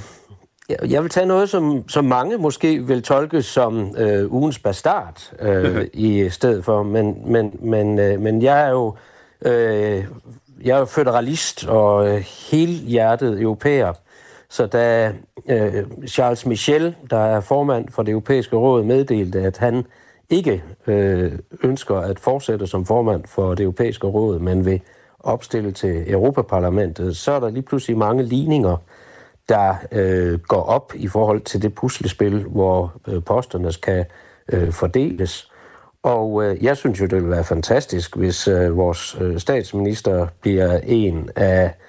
jeg vil tage noget, som, som mange måske vil tolke som øh, ugens bastard øh, <laughs> i stedet for, men, men, men, øh, men jeg er jo øh, jeg er jo federalist og øh, helhjertet europæer. Så da øh, Charles Michel, der er formand for det europæiske råd, meddelte, at han ikke øh, ønsker at fortsætte som formand for det europæiske råd, men vil opstille til Europaparlamentet, så er der lige pludselig mange ligninger, der øh, går op i forhold til det puslespil, hvor øh, posterne skal øh, fordeles. Og øh, jeg synes jo, det ville være fantastisk, hvis øh, vores øh, statsminister bliver en af Øh,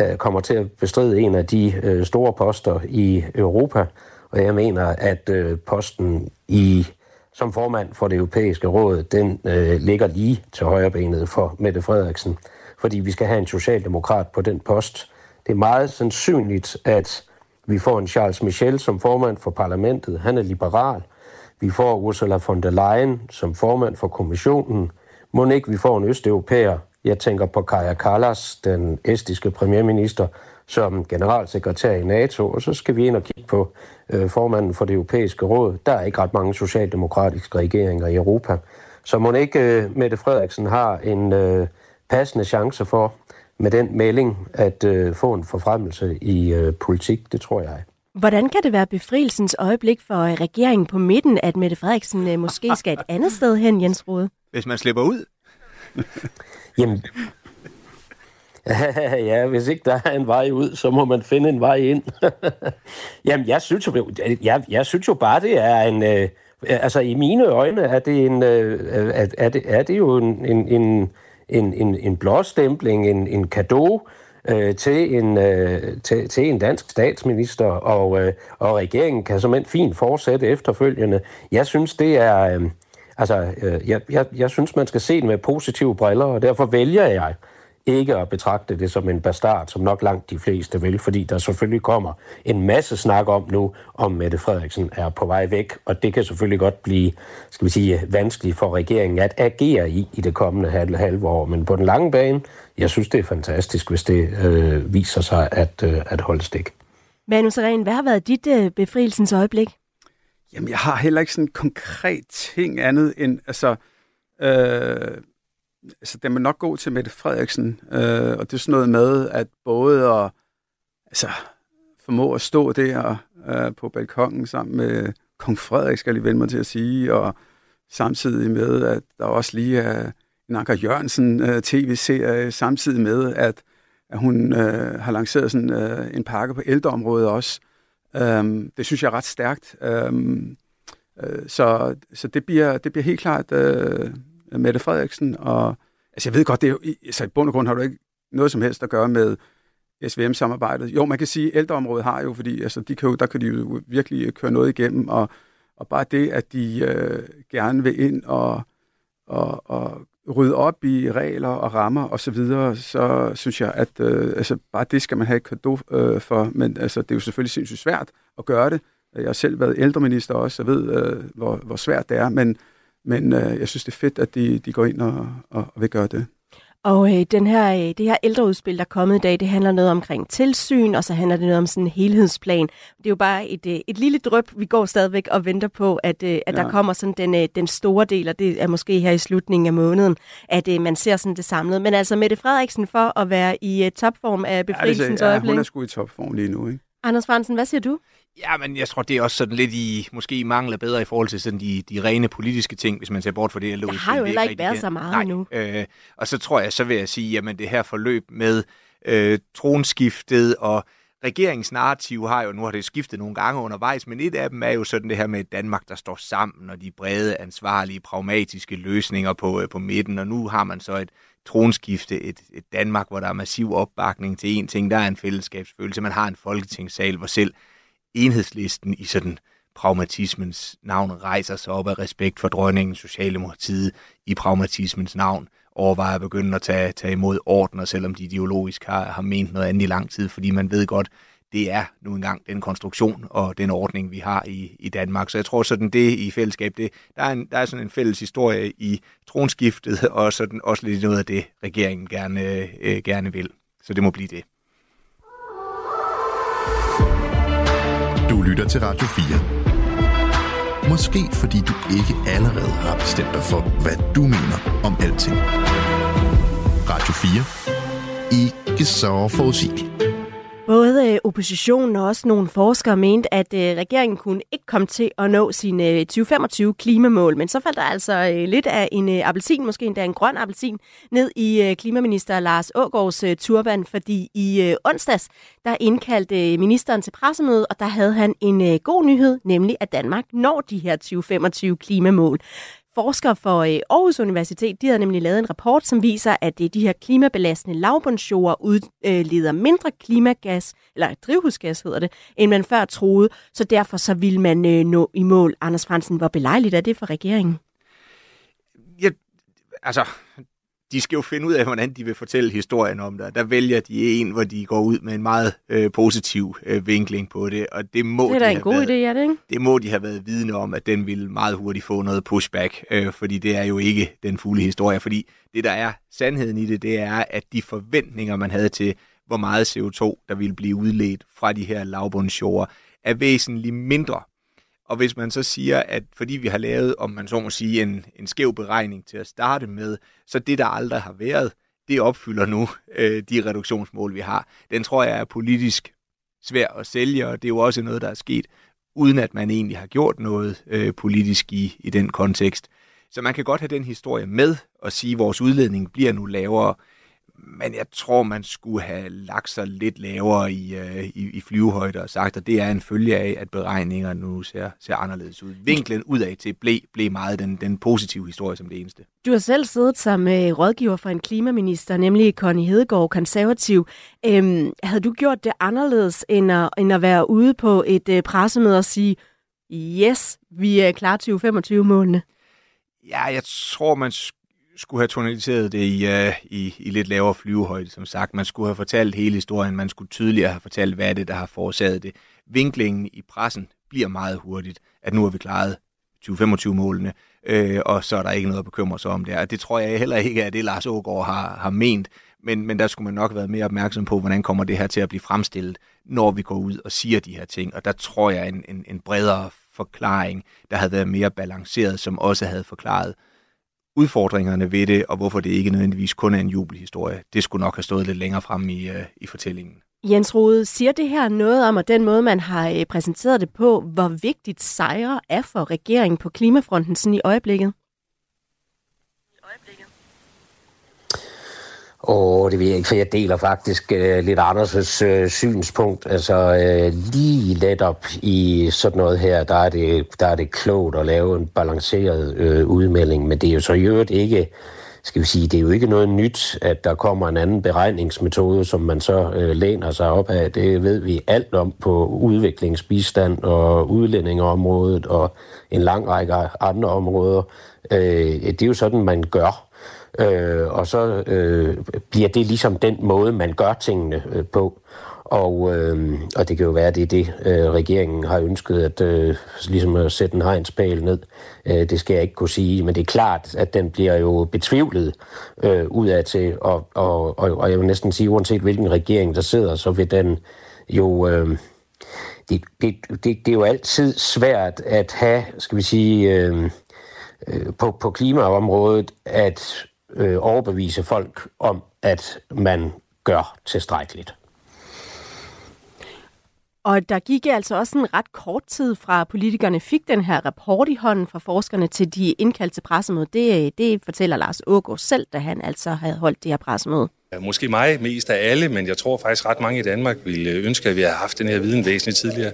Øh, kommer til at bestride en af de øh, store poster i Europa. Og jeg mener, at øh, posten i som formand for det europæiske råd, den øh, ligger lige til højrebenet for Mette Frederiksen, fordi vi skal have en socialdemokrat på den post. Det er meget sandsynligt, at vi får en Charles Michel som formand for parlamentet. Han er liberal. Vi får Ursula von der Leyen som formand for kommissionen. Må ikke vi får en østeuropæer jeg tænker på Kaja Kallas, den estiske premierminister, som generalsekretær i NATO, og så skal vi ind og kigge på øh, formanden for det europæiske råd. Der er ikke ret mange socialdemokratiske regeringer i Europa. Så må ikke øh, Mette Frederiksen har en øh, passende chance for med den melding at øh, få en forfremmelse i øh, politik, det tror jeg. Hvordan kan det være befrielsens øjeblik for øh, regeringen på midten, at Mette Frederiksen øh, måske skal et andet sted hen, Jens Rode? Hvis man slipper ud. <laughs> Jamen, <laughs> ja, hvis ikke der er en vej ud, så må man finde en vej ind. <laughs> Jamen, jeg synes, jo, jeg, jeg synes jo bare, det er en... Øh, altså, i mine øjne er det, en, øh, er, er det, er det jo en, en, en, en, en, en blåstempling, en, en kado øh, til, en, øh, til, til en dansk statsminister, og, øh, og regeringen kan simpelthen fint fortsætte efterfølgende. Jeg synes, det er... Øh, Altså, øh, jeg, jeg, jeg synes, man skal se det med positive briller, og derfor vælger jeg ikke at betragte det som en bastard, som nok langt de fleste vil, fordi der selvfølgelig kommer en masse snak om nu, om Mette Frederiksen er på vej væk, og det kan selvfølgelig godt blive, skal vi sige, vanskeligt for regeringen at agere i i det kommende halve, halve år. Men på den lange bane, jeg synes, det er fantastisk, hvis det øh, viser sig at, øh, at holde stik. Manu Seren, hvad har været dit øh, befrielsens øjeblik? Jamen, jeg har heller ikke sådan en konkret ting andet end, altså, øh, altså den vil nok gå til Mette Frederiksen, øh, og det er sådan noget med, at både at altså, formå at stå der øh, på balkongen sammen med kong Frederik, skal jeg lige vende mig til at sige, og samtidig med, at der også lige er en Anker Jørgensen øh, tv-serie, samtidig med, at, at hun øh, har lanceret sådan øh, en pakke på ældreområdet også, Øhm, det synes jeg er ret stærkt. Øhm, Øh, så så det, bliver, det bliver helt klart øh, Mette Frederiksen. Og, altså jeg ved godt, det er jo, altså i bund og grund har du ikke noget som helst at gøre med SVM-samarbejdet. Jo, man kan sige, at ældreområdet har jo, fordi altså, de kan jo, der kan de jo virkelig køre noget igennem, og, og bare det, at de øh, gerne vil ind og, og, og rydde op i regler og rammer og så videre, så synes jeg, at øh, altså, bare det skal man have et kado øh, for, men altså, det er jo selvfølgelig sindssygt svært at gøre det. Jeg har selv været ældreminister også, og ved, øh, hvor, hvor svært det er, men, men øh, jeg synes, det er fedt, at de, de går ind og, og, og vil gøre det. Og øh, den her, øh, det her ældreudspil, der er kommet i dag, det handler noget omkring tilsyn, og så handler det noget om sådan en helhedsplan. Det er jo bare et, øh, et lille drøb. Vi går stadigvæk og venter på, at, øh, at ja. der kommer sådan den, øh, den store del, og det er måske her i slutningen af måneden, at øh, man ser sådan det samlede. Men altså Mette Frederiksen for at være i øh, topform af befrielsens ja, øjeblik. Ja, hun er sgu i topform lige nu, ikke? Anders Fransen, hvad siger du? Ja, men jeg tror, det er også sådan lidt i, måske mangler bedre i forhold til sådan de, de rene politiske ting, hvis man ser bort fra det. Det har jo heller ikke været så meget Nej, nu. Øh, og så tror jeg, så vil jeg sige, jamen det her forløb med øh, tronskiftet og regeringens narrativ har jo, nu har det skiftet nogle gange undervejs, men et af dem er jo sådan det her med Danmark, der står sammen, og de brede, ansvarlige, pragmatiske løsninger på, øh, på midten, og nu har man så et tronskifte, et, et Danmark, hvor der er massiv opbakning til en ting, der er en fællesskabsfølelse, man har en folketingssal, hvor selv enhedslisten i sådan pragmatismens navn rejser sig op af respekt for dronningen, Socialdemokratiet i pragmatismens navn overvejer at begynde at tage, tage imod ordner, selvom de ideologisk har, har ment noget andet i lang tid, fordi man ved godt, det er nu engang den konstruktion og den ordning, vi har i, i Danmark. Så jeg tror sådan det i fællesskab, det, der, er en, der er sådan en fælles historie i tronskiftet, <laughs> og sådan også lidt noget af det, regeringen gerne, øh, gerne vil. Så det må blive det. Du lytter til Radio 4. Måske fordi du ikke allerede har bestemt dig for, hvad du mener om alting. Radio 4. Ikke så forudsigeligt. Både øh, oppositionen og også nogle forskere mente, at øh, regeringen kunne ikke komme til at nå sine øh, 2025 klimamål. Men så faldt der altså øh, lidt af en øh, appelsin, måske endda en grøn appelsin, ned i øh, klimaminister Lars Ågaards turban, fordi i onsdags, der indkaldte ministeren til pressemøde, og der havde han en god nyhed, nemlig at Danmark når de her 2025 klimamål. Forskere for øh, Aarhus Universitet de har nemlig lavet en rapport, som viser, at øh, de her klimabelastende lavbundsjord udleder øh, mindre klimagas, eller drivhusgas hedder det, end man før troede. Så derfor så vil man nå i mål. Anders Fransen, hvor belejligt er det for regeringen? Ja, altså, de skal jo finde ud af, hvordan de vil fortælle historien om det. Der vælger de en, hvor de går ud med en meget øh, positiv øh, vinkling på det, og det må det er de da en god været, idé, er det ikke? Det må de have været vidne om, at den ville meget hurtigt få noget pushback, øh, fordi det er jo ikke den fulde historie, fordi det, der er sandheden i det, det er, at de forventninger, man havde til, hvor meget CO2, der ville blive udledt fra de her lavbundsjord, er væsentligt mindre og hvis man så siger, at fordi vi har lavet, om man så må sige, en, en skæv beregning til at starte med, så det, der aldrig har været, det opfylder nu øh, de reduktionsmål, vi har. Den tror jeg er politisk svær at sælge, og det er jo også noget, der er sket, uden at man egentlig har gjort noget øh, politisk i, i den kontekst. Så man kan godt have den historie med og sige, at vores udledning bliver nu lavere, men jeg tror, man skulle have lagt sig lidt lavere i, øh, i, i flyvehøjde og sagt, at det er en følge af, at beregningerne nu ser, ser anderledes ud. Vinklen udad til blev, blev meget den, den positive historie som det eneste. Du har selv siddet som øh, rådgiver for en klimaminister, nemlig Connie Hedegaard, konservativ. Øhm, havde du gjort det anderledes, end at, end at være ude på et øh, pressemøde og sige, yes, vi er klar 2025-målene? Ja, jeg tror, man skulle skulle have tonaliseret det i, uh, i, i lidt lavere flyvehøjde, som sagt. Man skulle have fortalt hele historien, man skulle tydeligere have fortalt, hvad er det, der har forårsaget det. Vinklingen i pressen bliver meget hurtigt, at nu har vi klaret 2025-målene, øh, og så er der ikke noget at bekymre sig om der. Og det tror jeg heller ikke er det, Lars Ågaard har, har ment, men, men der skulle man nok have været mere opmærksom på, hvordan kommer det her til at blive fremstillet, når vi går ud og siger de her ting. Og der tror jeg, en, en, en bredere forklaring, der havde været mere balanceret, som også havde forklaret, udfordringerne ved det, og hvorfor det ikke nødvendigvis kun er en jubelhistorie. Det skulle nok have stået lidt længere frem i, øh, i fortællingen. Jens Rode, siger det her noget om, at den måde, man har øh, præsenteret det på, hvor vigtigt sejre er for regeringen på klimafronten sådan i øjeblikket? Åh, det ved jeg ikke, for jeg deler faktisk øh, lidt Anders' øh, synspunkt. Altså øh, lige netop i sådan noget her, der er det, der er det klogt at lave en balanceret øh, udmelding, men det er jo så i øvrigt ikke skal vi sige, det er jo ikke noget nyt, at der kommer en anden beregningsmetode, som man så øh, læner sig op af. Det ved vi alt om på udviklingsbistand og udlændingeområdet og en lang række andre områder. Øh, det er jo sådan, man gør. Øh, og så øh, bliver det ligesom den måde, man gør tingene øh, på. Og, øh, og det kan jo være, at det er det, øh, regeringen har ønsket, at øh, ligesom at sætte en hegnspæl ned. Øh, det skal jeg ikke kunne sige, men det er klart, at den bliver jo betvivlet øh, udad til, og, og, og, og jeg vil næsten sige, uanset hvilken regering der sidder, så vil den jo... Øh, det, det, det, det er jo altid svært at have, skal vi sige, øh, øh på, på klimaområdet, at øh, overbevise folk om, at man gør tilstrækkeligt. Og der gik altså også en ret kort tid fra politikerne fik den her rapport i hånden fra forskerne til de indkaldte til pressemøde. Det, øh, det fortæller Lars Ågaard selv, da han altså havde holdt det her pressemøde. Måske mig mest af alle, men jeg tror faktisk ret mange i Danmark ville ønske, at vi havde haft den her viden væsentligt tidligere.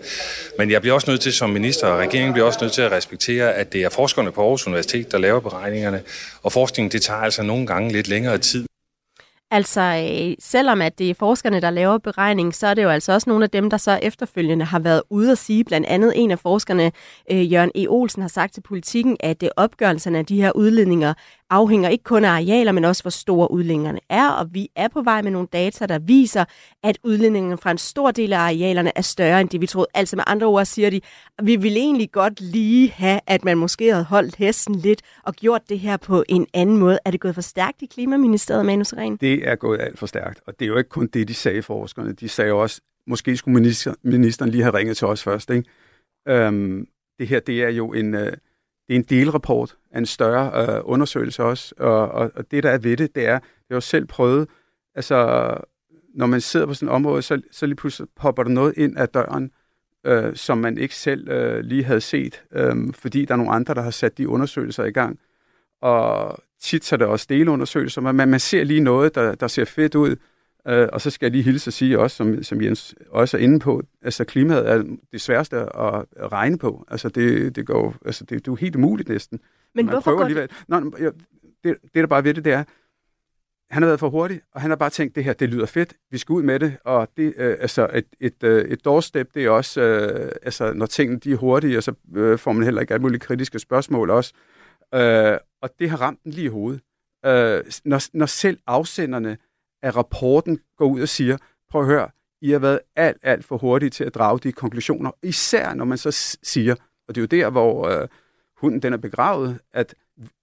Men jeg bliver også nødt til som minister, og regeringen bliver også nødt til at respektere, at det er forskerne på Aarhus Universitet, der laver beregningerne. Og forskningen, det tager altså nogle gange lidt længere tid. Altså, øh, selvom at det er forskerne, der laver beregning, så er det jo altså også nogle af dem, der så efterfølgende har været ude at sige, blandt andet en af forskerne, øh, Jørgen E. Olsen, har sagt til politikken, at det opgørelserne af de her udledninger afhænger ikke kun af arealer, men også hvor store udlændingerne er, og vi er på vej med nogle data, der viser, at udledningerne fra en stor del af arealerne er større end det, vi troede. Altså med andre ord siger de, at vi vil egentlig godt lige have, at man måske havde holdt hesten lidt og gjort det her på en anden måde. Er det gået for stærkt i Klimaministeriet, Manus Ren? Det er gået alt for stærkt, og det er jo ikke kun det, de sagde forskerne. De sagde også, måske skulle minister, ministeren lige have ringet til os først. Ikke? Øhm, det her, det er jo en... Øh, det er en delrapport af en større øh, undersøgelse også, og, og, og det, der er ved det, det er, jeg har jo selv prøvet, altså, når man sidder på sådan et område, så, så lige pludselig popper der noget ind ad døren, øh, som man ikke selv øh, lige havde set, øh, fordi der er nogle andre, der har sat de undersøgelser i gang. Og tit så er det også delundersøgelser, men man, man ser lige noget, der, der ser fedt ud, Øh, og så skal jeg lige hilse at sige også, som, som Jens også er inde på, altså klimaet er det sværeste at regne på. Altså det, det går, altså det, det er jo helt umuligt næsten. Men Man hvorfor går alligevel. Nå, det, det, der bare ved det, det er, han har været for hurtig, og han har bare tænkt, det her, det lyder fedt, vi skal ud med det, og det, øh, altså et, et, øh, et doorstep, det er også, øh, altså når tingene de er hurtige, og så øh, får man heller ikke alle mulige kritiske spørgsmål også, øh, og det har ramt den lige i hovedet. Øh, når, når selv afsenderne at rapporten går ud og siger, prøv at høre, I har været alt, alt for hurtige til at drage de konklusioner, især når man så siger, og det er jo der, hvor øh, hunden den er begravet, at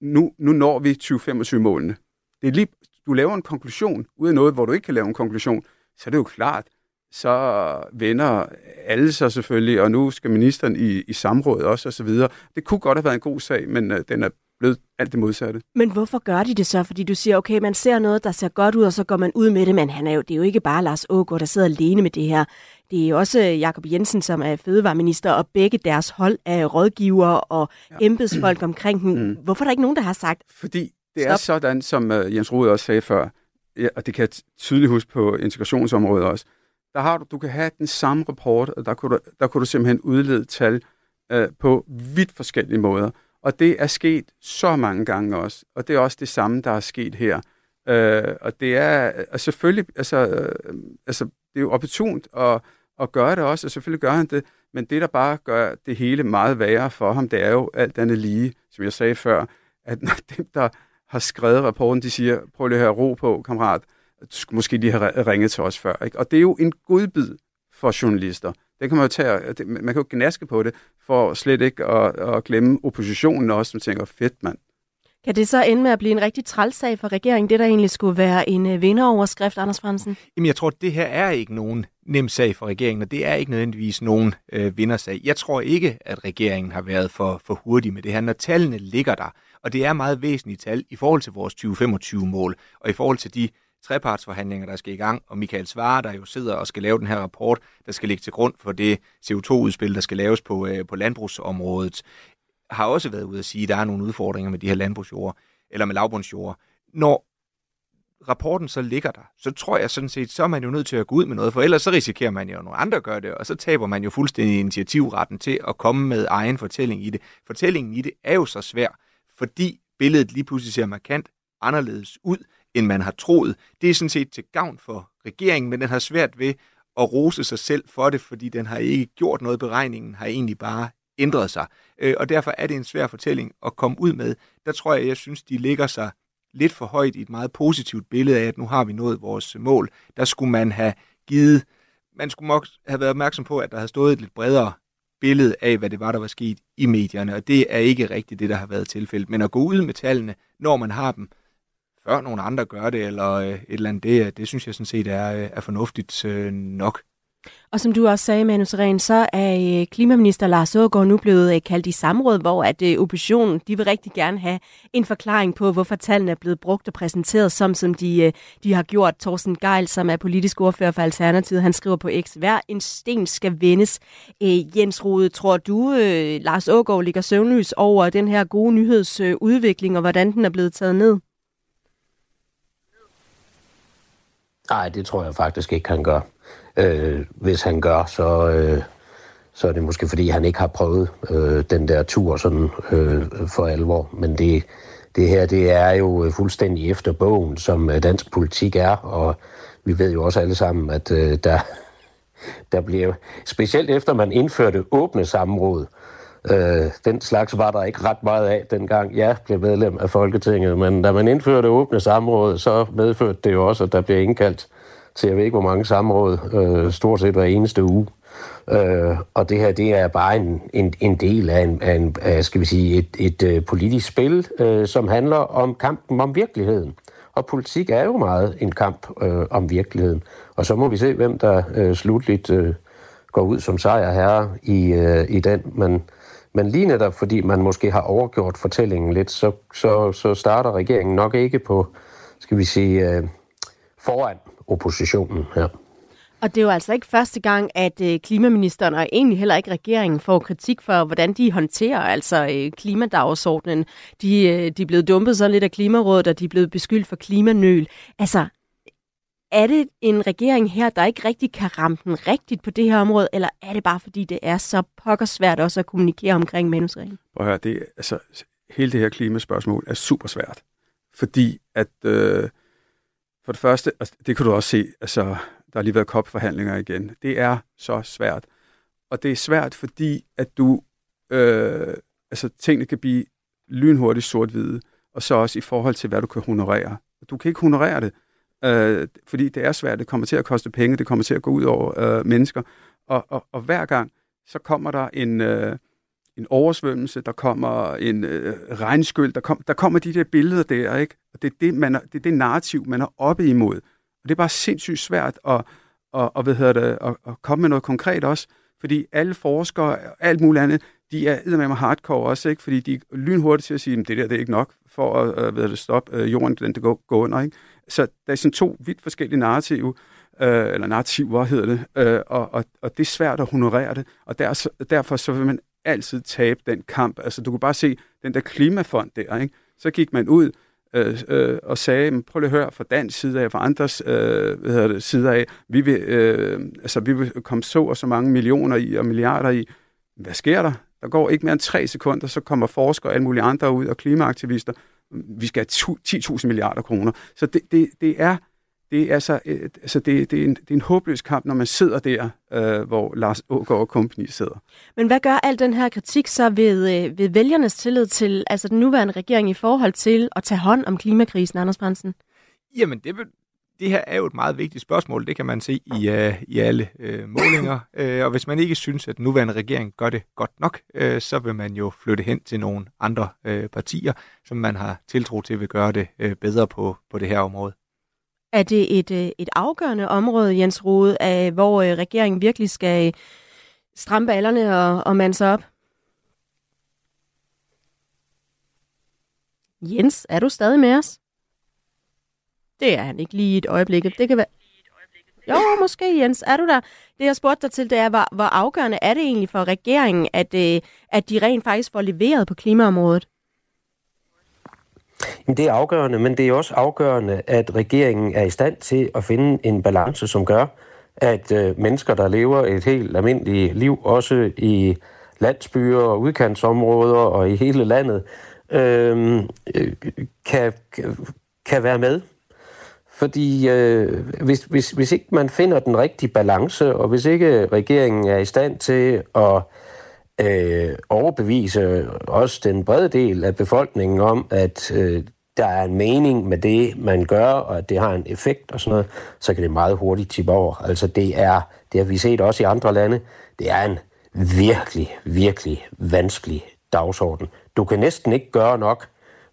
nu, nu når vi 2025-målene. Det er lige, du laver en konklusion ud af noget, hvor du ikke kan lave en konklusion, så er det jo klart, så vender alle sig selvfølgelig, og nu skal ministeren i, i samråd også, og så videre. Det kunne godt have været en god sag, men øh, den er blevet alt det modsatte. Men hvorfor gør de det så? Fordi du siger, okay, man ser noget, der ser godt ud, og så går man ud med det, men han er jo, det er jo ikke bare Lars Ågaard, der sidder alene med det her. Det er også Jakob Jensen, som er fødevareminister, og begge deres hold af rådgivere og ja. embedsfolk omkring den. Mm. Hvorfor er der ikke nogen, der har sagt, Fordi det er sådan, som uh, Jens Rode også sagde før, og det kan jeg tydeligt huske på integrationsområdet også, der har du, du kan have den samme rapport, og der kunne du, der kunne du simpelthen udlede tal uh, på vidt forskellige måder. Og det er sket så mange gange også, og det er også det samme, der er sket her. Øh, og det er og selvfølgelig, altså, øh, altså, det er jo opportunt at, at gøre det også, og selvfølgelig gør han det, men det, der bare gør det hele meget værre for ham, det er jo alt andet lige, som jeg sagde før, at når <laughs> dem, der har skrevet rapporten, de siger, prøv lige at have ro på, kammerat, du skulle måske lige have ringet til os før. Ikke? Og det er jo en godbid for journalister. Det kan man jo tage, man kan jo gnaske på det, for slet ikke at, at glemme oppositionen også, som tænker, fedt mand. Kan det så ende med at blive en rigtig trælsag for regeringen, det der egentlig skulle være en øh, vinderoverskrift, Anders Fransen? Jamen, jeg tror, at det her er ikke nogen nem sag for regeringen, og det er ikke nødvendigvis nogen øh, vindersag. Jeg tror ikke, at regeringen har været for, for hurtig med det her, når tallene ligger der. Og det er meget væsentlige tal i forhold til vores 2025-mål, og i forhold til de trepartsforhandlinger, der skal i gang, og Michael Svare, der jo sidder og skal lave den her rapport, der skal ligge til grund for det CO2-udspil, der skal laves på, øh, på landbrugsområdet, har også været ude at sige, at der er nogle udfordringer med de her landbrugsjord, eller med lavbundsjord. Når rapporten så ligger der, så tror jeg sådan set, så er man jo nødt til at gå ud med noget, for ellers så risikerer man jo, at nogle andre gør det, og så taber man jo fuldstændig initiativretten til at komme med egen fortælling i det. Fortællingen i det er jo så svær, fordi billedet lige pludselig ser markant anderledes ud, end man har troet. Det er sådan set til gavn for regeringen, men den har svært ved at rose sig selv for det, fordi den har ikke gjort noget. Beregningen har egentlig bare ændret sig. Øh, og derfor er det en svær fortælling at komme ud med. Der tror jeg, jeg synes, de ligger sig lidt for højt i et meget positivt billede af, at nu har vi nået vores mål. Der skulle man have givet, man skulle have været opmærksom på, at der havde stået et lidt bredere billede af, hvad det var, der var sket i medierne, og det er ikke rigtigt det, der har været tilfældet. Men at gå ud med tallene, når man har dem, før nogle andre gør det, eller øh, et eller andet, det, det synes jeg sådan set er, øh, er fornuftigt øh, nok. Og som du også sagde, Manu Seren, så er øh, klimaminister Lars Ågaard nu blevet øh, kaldt i samråd, hvor at oppositionen de vil rigtig gerne have en forklaring på, hvorfor tallene er blevet brugt og præsenteret, som, som de, de har gjort. Thorsten Geil, som er politisk ordfører for Alternativet, han skriver på X, hver en sten skal vendes. Jens Rode, tror du, Lars Ågaard ligger søvnløs over den her gode nyhedsudvikling, og hvordan den er blevet taget ned? Nej, det tror jeg faktisk ikke, han gør. Øh, hvis han gør, så, øh, så er det måske fordi, han ikke har prøvet øh, den der tur sådan øh, for alvor. Men det, det her, det er jo øh, fuldstændig efter bogen, som øh, dansk politik er, og vi ved jo også alle sammen, at øh, der, <laughs> der bliver, specielt efter man indførte åbne samråd, øh, Øh, den slags var der ikke ret meget af, dengang jeg blev medlem af Folketinget, men da man indførte åbne samråd, så medførte det jo også, at der blev indkaldt til jeg ved ikke hvor mange samråd, øh, stort set hver eneste uge. Øh, og det her, det er bare en, en, en del af, en, af, en, af skal vi sige, et, et, øh, politisk spil, øh, som handler om kampen om virkeligheden. Og politik er jo meget en kamp øh, om virkeligheden. Og så må vi se, hvem der øh, slutligt øh, går ud som sejrherre i, øh, i den. Men, men lige netop fordi man måske har overgjort fortællingen lidt, så, så, så starter regeringen nok ikke på, skal vi sige, øh, foran oppositionen her. Og det er jo altså ikke første gang, at øh, klimaministeren og egentlig heller ikke regeringen får kritik for, hvordan de håndterer altså øh, klimadagsordenen. De, øh, de er blevet dumpet så lidt af Klimarådet, og de er blevet beskyldt for klimanøl. Altså, er det en regering her, der ikke rigtig kan ramme den rigtigt på det her område, eller er det bare fordi, det er så pokkersvært også at kommunikere omkring manusreglen? Prøv at høre, det, altså, hele det her klimaspørgsmål er super svært, fordi at... Øh, for det første, altså, det kan du også se, altså, der har lige været COP-forhandlinger igen. Det er så svært. Og det er svært, fordi at du, øh, altså tingene kan blive lynhurtigt sort-hvide, og så også i forhold til, hvad du kan honorere. Du kan ikke honorere det, øh, fordi det er svært. Det kommer til at koste penge, det kommer til at gå ud over øh, mennesker. Og, og, og hver gang, så kommer der en... Øh, en oversvømmelse, der kommer en øh, regnskyld, der, kom, der kommer de der billeder der, ikke? Og det er det, man er, det, er det narrativ, man er oppe imod. Og det er bare sindssygt svært at, at, at, hvad hedder det, at, at komme med noget konkret også, fordi alle forskere og alt muligt andet, de er med mig hardcore også, ikke? fordi de er lynhurtigt til at sige, at det der det er ikke nok for at uh, hvad det, stoppe øh, jorden, den det går, går under. Ikke? Så der er sådan to vidt forskellige narrative, øh, eller narrativer hedder det, øh, og, og, og det er svært at honorere det, og der, derfor så vil man altid tabe den kamp. Altså, du kan bare se den der klimafond der, ikke? Så gik man ud øh, øh, og sagde, prøv lige at høre fra dansk side af, fra andres øh, hvad hedder det, side af, vi vil, øh, altså, vi vil komme så og så mange millioner i og milliarder i. Hvad sker der? Der går ikke mere end tre sekunder, så kommer forskere og alle mulige andre ud, og klimaaktivister. Vi skal have 10.000 milliarder kroner. Så det, det, det er det er, altså, altså det, det, er en, det er en håbløs kamp, når man sidder der, øh, hvor Lars Ågaard og kompagni sidder. Men hvad gør al den her kritik så ved, øh, ved vælgernes tillid til altså den nuværende regering i forhold til at tage hånd om klimakrisen, Anders Brandsen? Jamen, det, det her er jo et meget vigtigt spørgsmål. Det kan man se i, øh, i alle øh, målinger. Øh, og hvis man ikke synes, at den nuværende regering gør det godt nok, øh, så vil man jo flytte hen til nogle andre øh, partier, som man har tiltro til vil gøre det øh, bedre på, på det her område. Er det et, øh, et afgørende område, Jens Rode, af, hvor øh, regeringen virkelig skal øh, stramme ballerne og, og mande sig op? Jens, er du stadig med os? Det er han ikke lige et øjeblik. Det kan være... Jo, måske, Jens. Er du der? Det, jeg spurgte dig til, det er, hvor, hvor afgørende er det egentlig for regeringen, at, øh, at de rent faktisk får leveret på klimaområdet? Jamen, det er afgørende, men det er også afgørende, at regeringen er i stand til at finde en balance, som gør, at øh, mennesker, der lever et helt almindeligt liv, også i landsbyer og udkantsområder og i hele landet, øhm, øh, kan, kan være med. Fordi øh, hvis, hvis, hvis ikke man finder den rigtige balance, og hvis ikke regeringen er i stand til at øh, overbevise også den brede del af befolkningen om, at øh, der er en mening med det, man gør, og at det har en effekt og sådan noget, så kan det meget hurtigt tippe over. Altså det er, det har vi set også i andre lande, det er en virkelig, virkelig vanskelig dagsorden. Du kan næsten ikke gøre nok,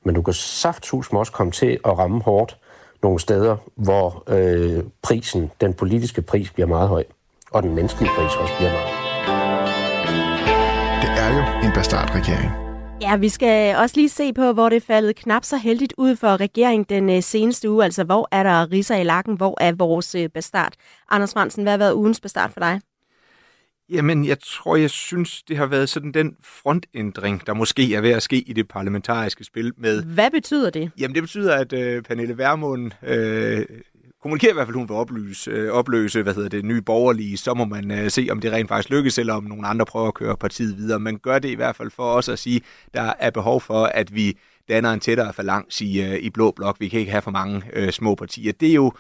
men du kan saftsus også komme til at ramme hårdt nogle steder, hvor øh, prisen, den politiske pris bliver meget høj, og den menneskelige pris også bliver meget. Det er jo en bastardregering. Ja, vi skal også lige se på, hvor det faldet knap så heldigt ud for regeringen den øh, seneste uge. Altså, hvor er der riser i lakken? Hvor er vores øh, bastard? Anders Fransen, hvad har været ugens bastard for dig? Jamen, jeg tror, jeg synes, det har været sådan den frontændring, der måske er ved at ske i det parlamentariske spil med... Hvad betyder det? Jamen, det betyder, at øh, Pernille Vermund øh, kommunikerer i hvert fald, hun vil opløse, øh, opløse hvad hedder det, nye borgerlige, så må man øh, se, om det rent faktisk lykkes, eller om nogle andre prøver at køre partiet videre. Man gør det i hvert fald for os at sige, der er behov for, at vi danner en tættere falangs i, øh, i blå blok. Vi kan ikke have for mange øh, små partier. Det er jo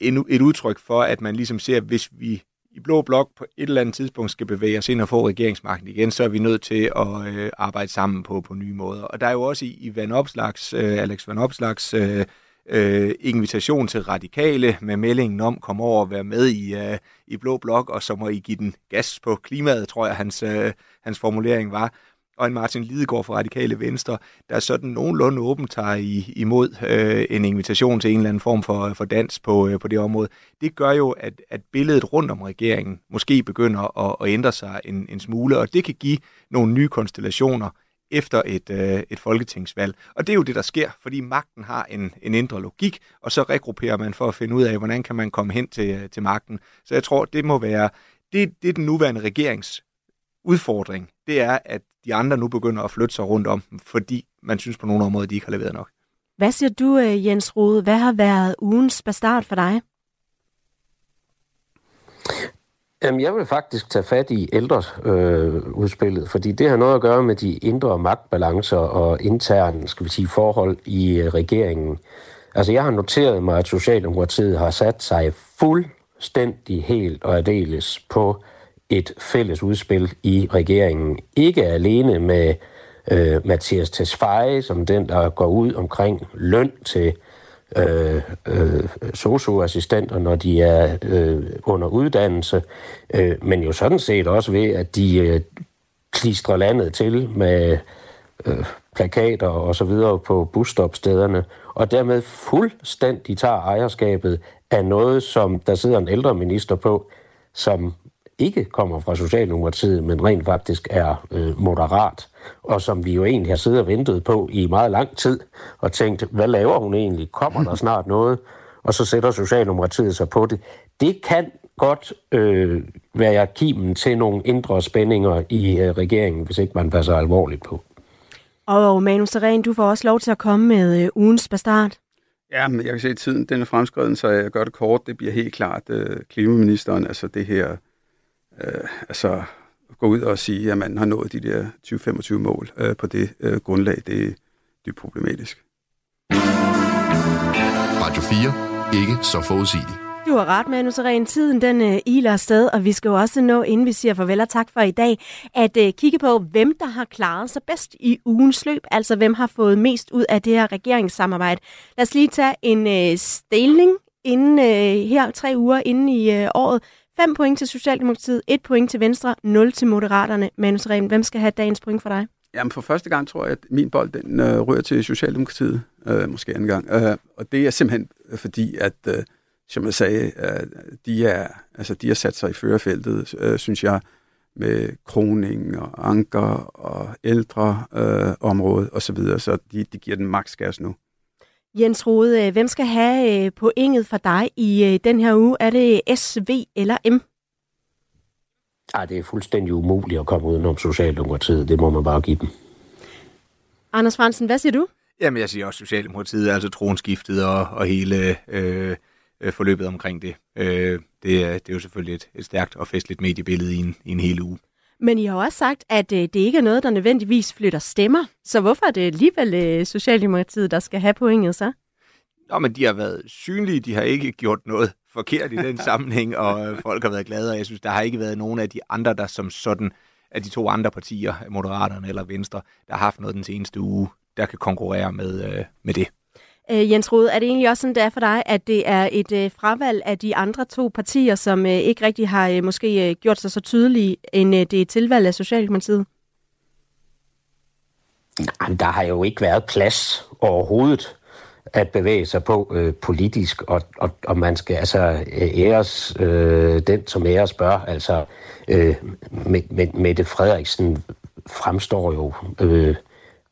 en, et udtryk for, at man ligesom ser, hvis vi i Blå Blok på et eller andet tidspunkt skal bevæge os ind og få regeringsmagten igen, så er vi nødt til at øh, arbejde sammen på, på nye måder. Og der er jo også i, i Van Opslags, øh, Alex Van Opslags øh, øh, invitation til radikale med meldingen om, kom over og være med i, øh, i Blå Blok, og så må I give den gas på klimaet, tror jeg, hans, øh, hans formulering var og en Martin Lidegaard fra Radikale Venstre, der sådan nogenlunde åbent tager i, imod øh, en invitation til en eller anden form for, for dans på, øh, på det område. Det gør jo, at, at billedet rundt om regeringen måske begynder at, at ændre sig en, en smule, og det kan give nogle nye konstellationer efter et, øh, et folketingsvalg. Og det er jo det, der sker, fordi magten har en, en indre logik, og så regrupperer man for at finde ud af, hvordan kan man komme hen til, til magten. Så jeg tror, det må være, det, det er den nuværende regerings udfordring, det er, at de andre nu begynder at flytte sig rundt om dem, fordi man synes på nogle områder, de ikke har leveret nok. Hvad siger du, øh, Jens Rode? Hvad har været ugens bastard for dig? Jamen, jeg vil faktisk tage fat i ældres øh, udspillet, fordi det har noget at gøre med de indre magtbalancer og interne, skal vi sige, forhold i øh, regeringen. Altså, jeg har noteret mig, at Socialdemokratiet har sat sig fuldstændig helt og aldeles på et fælles udspil i regeringen. Ikke alene med øh, Mathias Tesfaye, som den, der går ud omkring løn til øh, øh, socioassistenter, når de er øh, under uddannelse, øh, men jo sådan set også ved, at de øh, klistrer landet til med øh, plakater og så videre på busstopstederne, og dermed fuldstændig tager ejerskabet af noget, som der sidder en ældre minister på, som ikke kommer fra Socialdemokratiet, men rent faktisk er øh, moderat, og som vi jo egentlig har siddet og ventet på i meget lang tid, og tænkt, hvad laver hun egentlig? Kommer der snart noget? Og så sætter Socialdemokratiet sig på det. Det kan godt øh, være kimen til nogle indre spændinger i øh, regeringen, hvis ikke man passer alvorligt på. Og Manu Seren, du får også lov til at komme med øh, ugens bastard. Ja, men jeg kan se, at tiden den er fremskreden, så jeg gør det kort. Det bliver helt klart øh, klimaministeren, altså det her øh, altså gå ud og sige, at man har nået de der 20-25 mål øh, på det øh, grundlag, det, er problematisk. Radio 4. Ikke så forudsigeligt. Du har ret, Manu Seren. Tiden den øh, iler afsted, og vi skal jo også nå, inden vi siger farvel og tak for i dag, at øh, kigge på, hvem der har klaret sig bedst i ugens løb, altså hvem har fået mest ud af det her regeringssamarbejde. Lad os lige tage en øh, stilling inden øh, her tre uger inden i øh, året. 5 point til Socialdemokratiet, 1 point til Venstre, 0 til Moderaterne. Manus Rehn, hvem skal have dagens point for dig? Jamen for første gang tror jeg, at min bold den øh, rører til Socialdemokratiet, øh, måske anden gang. Øh, og det er simpelthen øh, fordi, at øh, som jeg sagde, øh, de, er, altså, de har sat sig i førerfeltet, øh, synes jeg, med kroning og anker og ældre øh, område osv., så, videre, så de, de giver den maks gas nu. Jens Rode, øh, hvem skal have øh, pointet for dig i øh, den her uge? Er det SV eller M? Ej, det er fuldstændig umuligt at komme udenom Socialdemokratiet. Det må man bare give dem. Anders Fransen, hvad siger du? Jamen, jeg siger også Socialdemokratiet, altså tronskiftet og, og hele øh, forløbet omkring det. Øh, det, er, det er jo selvfølgelig et, et stærkt og festligt mediebillede i en, i en hel uge. Men I har også sagt, at øh, det ikke er noget, der nødvendigvis flytter stemmer. Så hvorfor er det alligevel øh, Socialdemokratiet, der skal have pointet så? Nå, men de har været synlige. De har ikke gjort noget forkert i den <laughs> sammenhæng, og øh, folk har været glade. Og jeg synes, der har ikke været nogen af de andre, der som sådan, af de to andre partier, Moderaterne eller Venstre, der har haft noget den seneste uge, der kan konkurrere med, øh, med det. Øh, Jens Rode, er det egentlig også sådan, det er for dig, at det er et øh, fravalg af de andre to partier, som øh, ikke rigtig har øh, måske øh, gjort sig så tydelige, end øh, det er tilvalg af Socialdemokratiet? Nej, der har jo ikke været plads overhovedet at bevæge sig på øh, politisk, og, og, og man skal altså øh, æres øh, den, som æres bør. Altså, øh, Mette Frederiksen fremstår jo øh,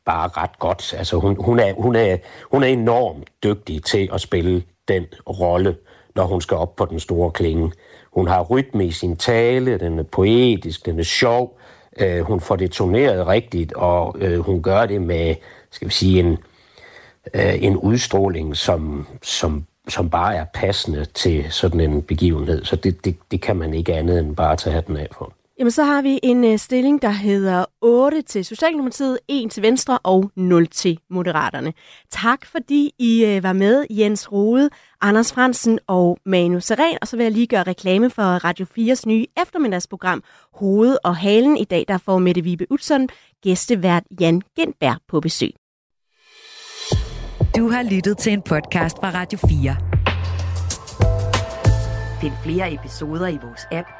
bare ret godt. Altså, hun, hun, er, hun, er, hun er enormt dygtig til at spille den rolle, når hun skal op på den store klinge. Hun har rytme i sin tale, den er poetisk, den er sjov, øh, hun får det toneret rigtigt, og øh, hun gør det med, skal vi sige, en, øh, en udstråling, som, som, som bare er passende til sådan en begivenhed. Så det, det, det kan man ikke andet end bare tage den af for. Jamen, så har vi en uh, stilling, der hedder 8 til Socialdemokratiet, 1 til Venstre og 0 til Moderaterne. Tak fordi I uh, var med, Jens Rode, Anders Fransen og Manu Seren. Og så vil jeg lige gøre reklame for Radio 4's nye eftermiddagsprogram Hoved og Halen. I dag der får Mette Vibe Utzon gæstevært Jan Gentberg på besøg. Du har lyttet til en podcast fra Radio 4. Find flere episoder i vores app,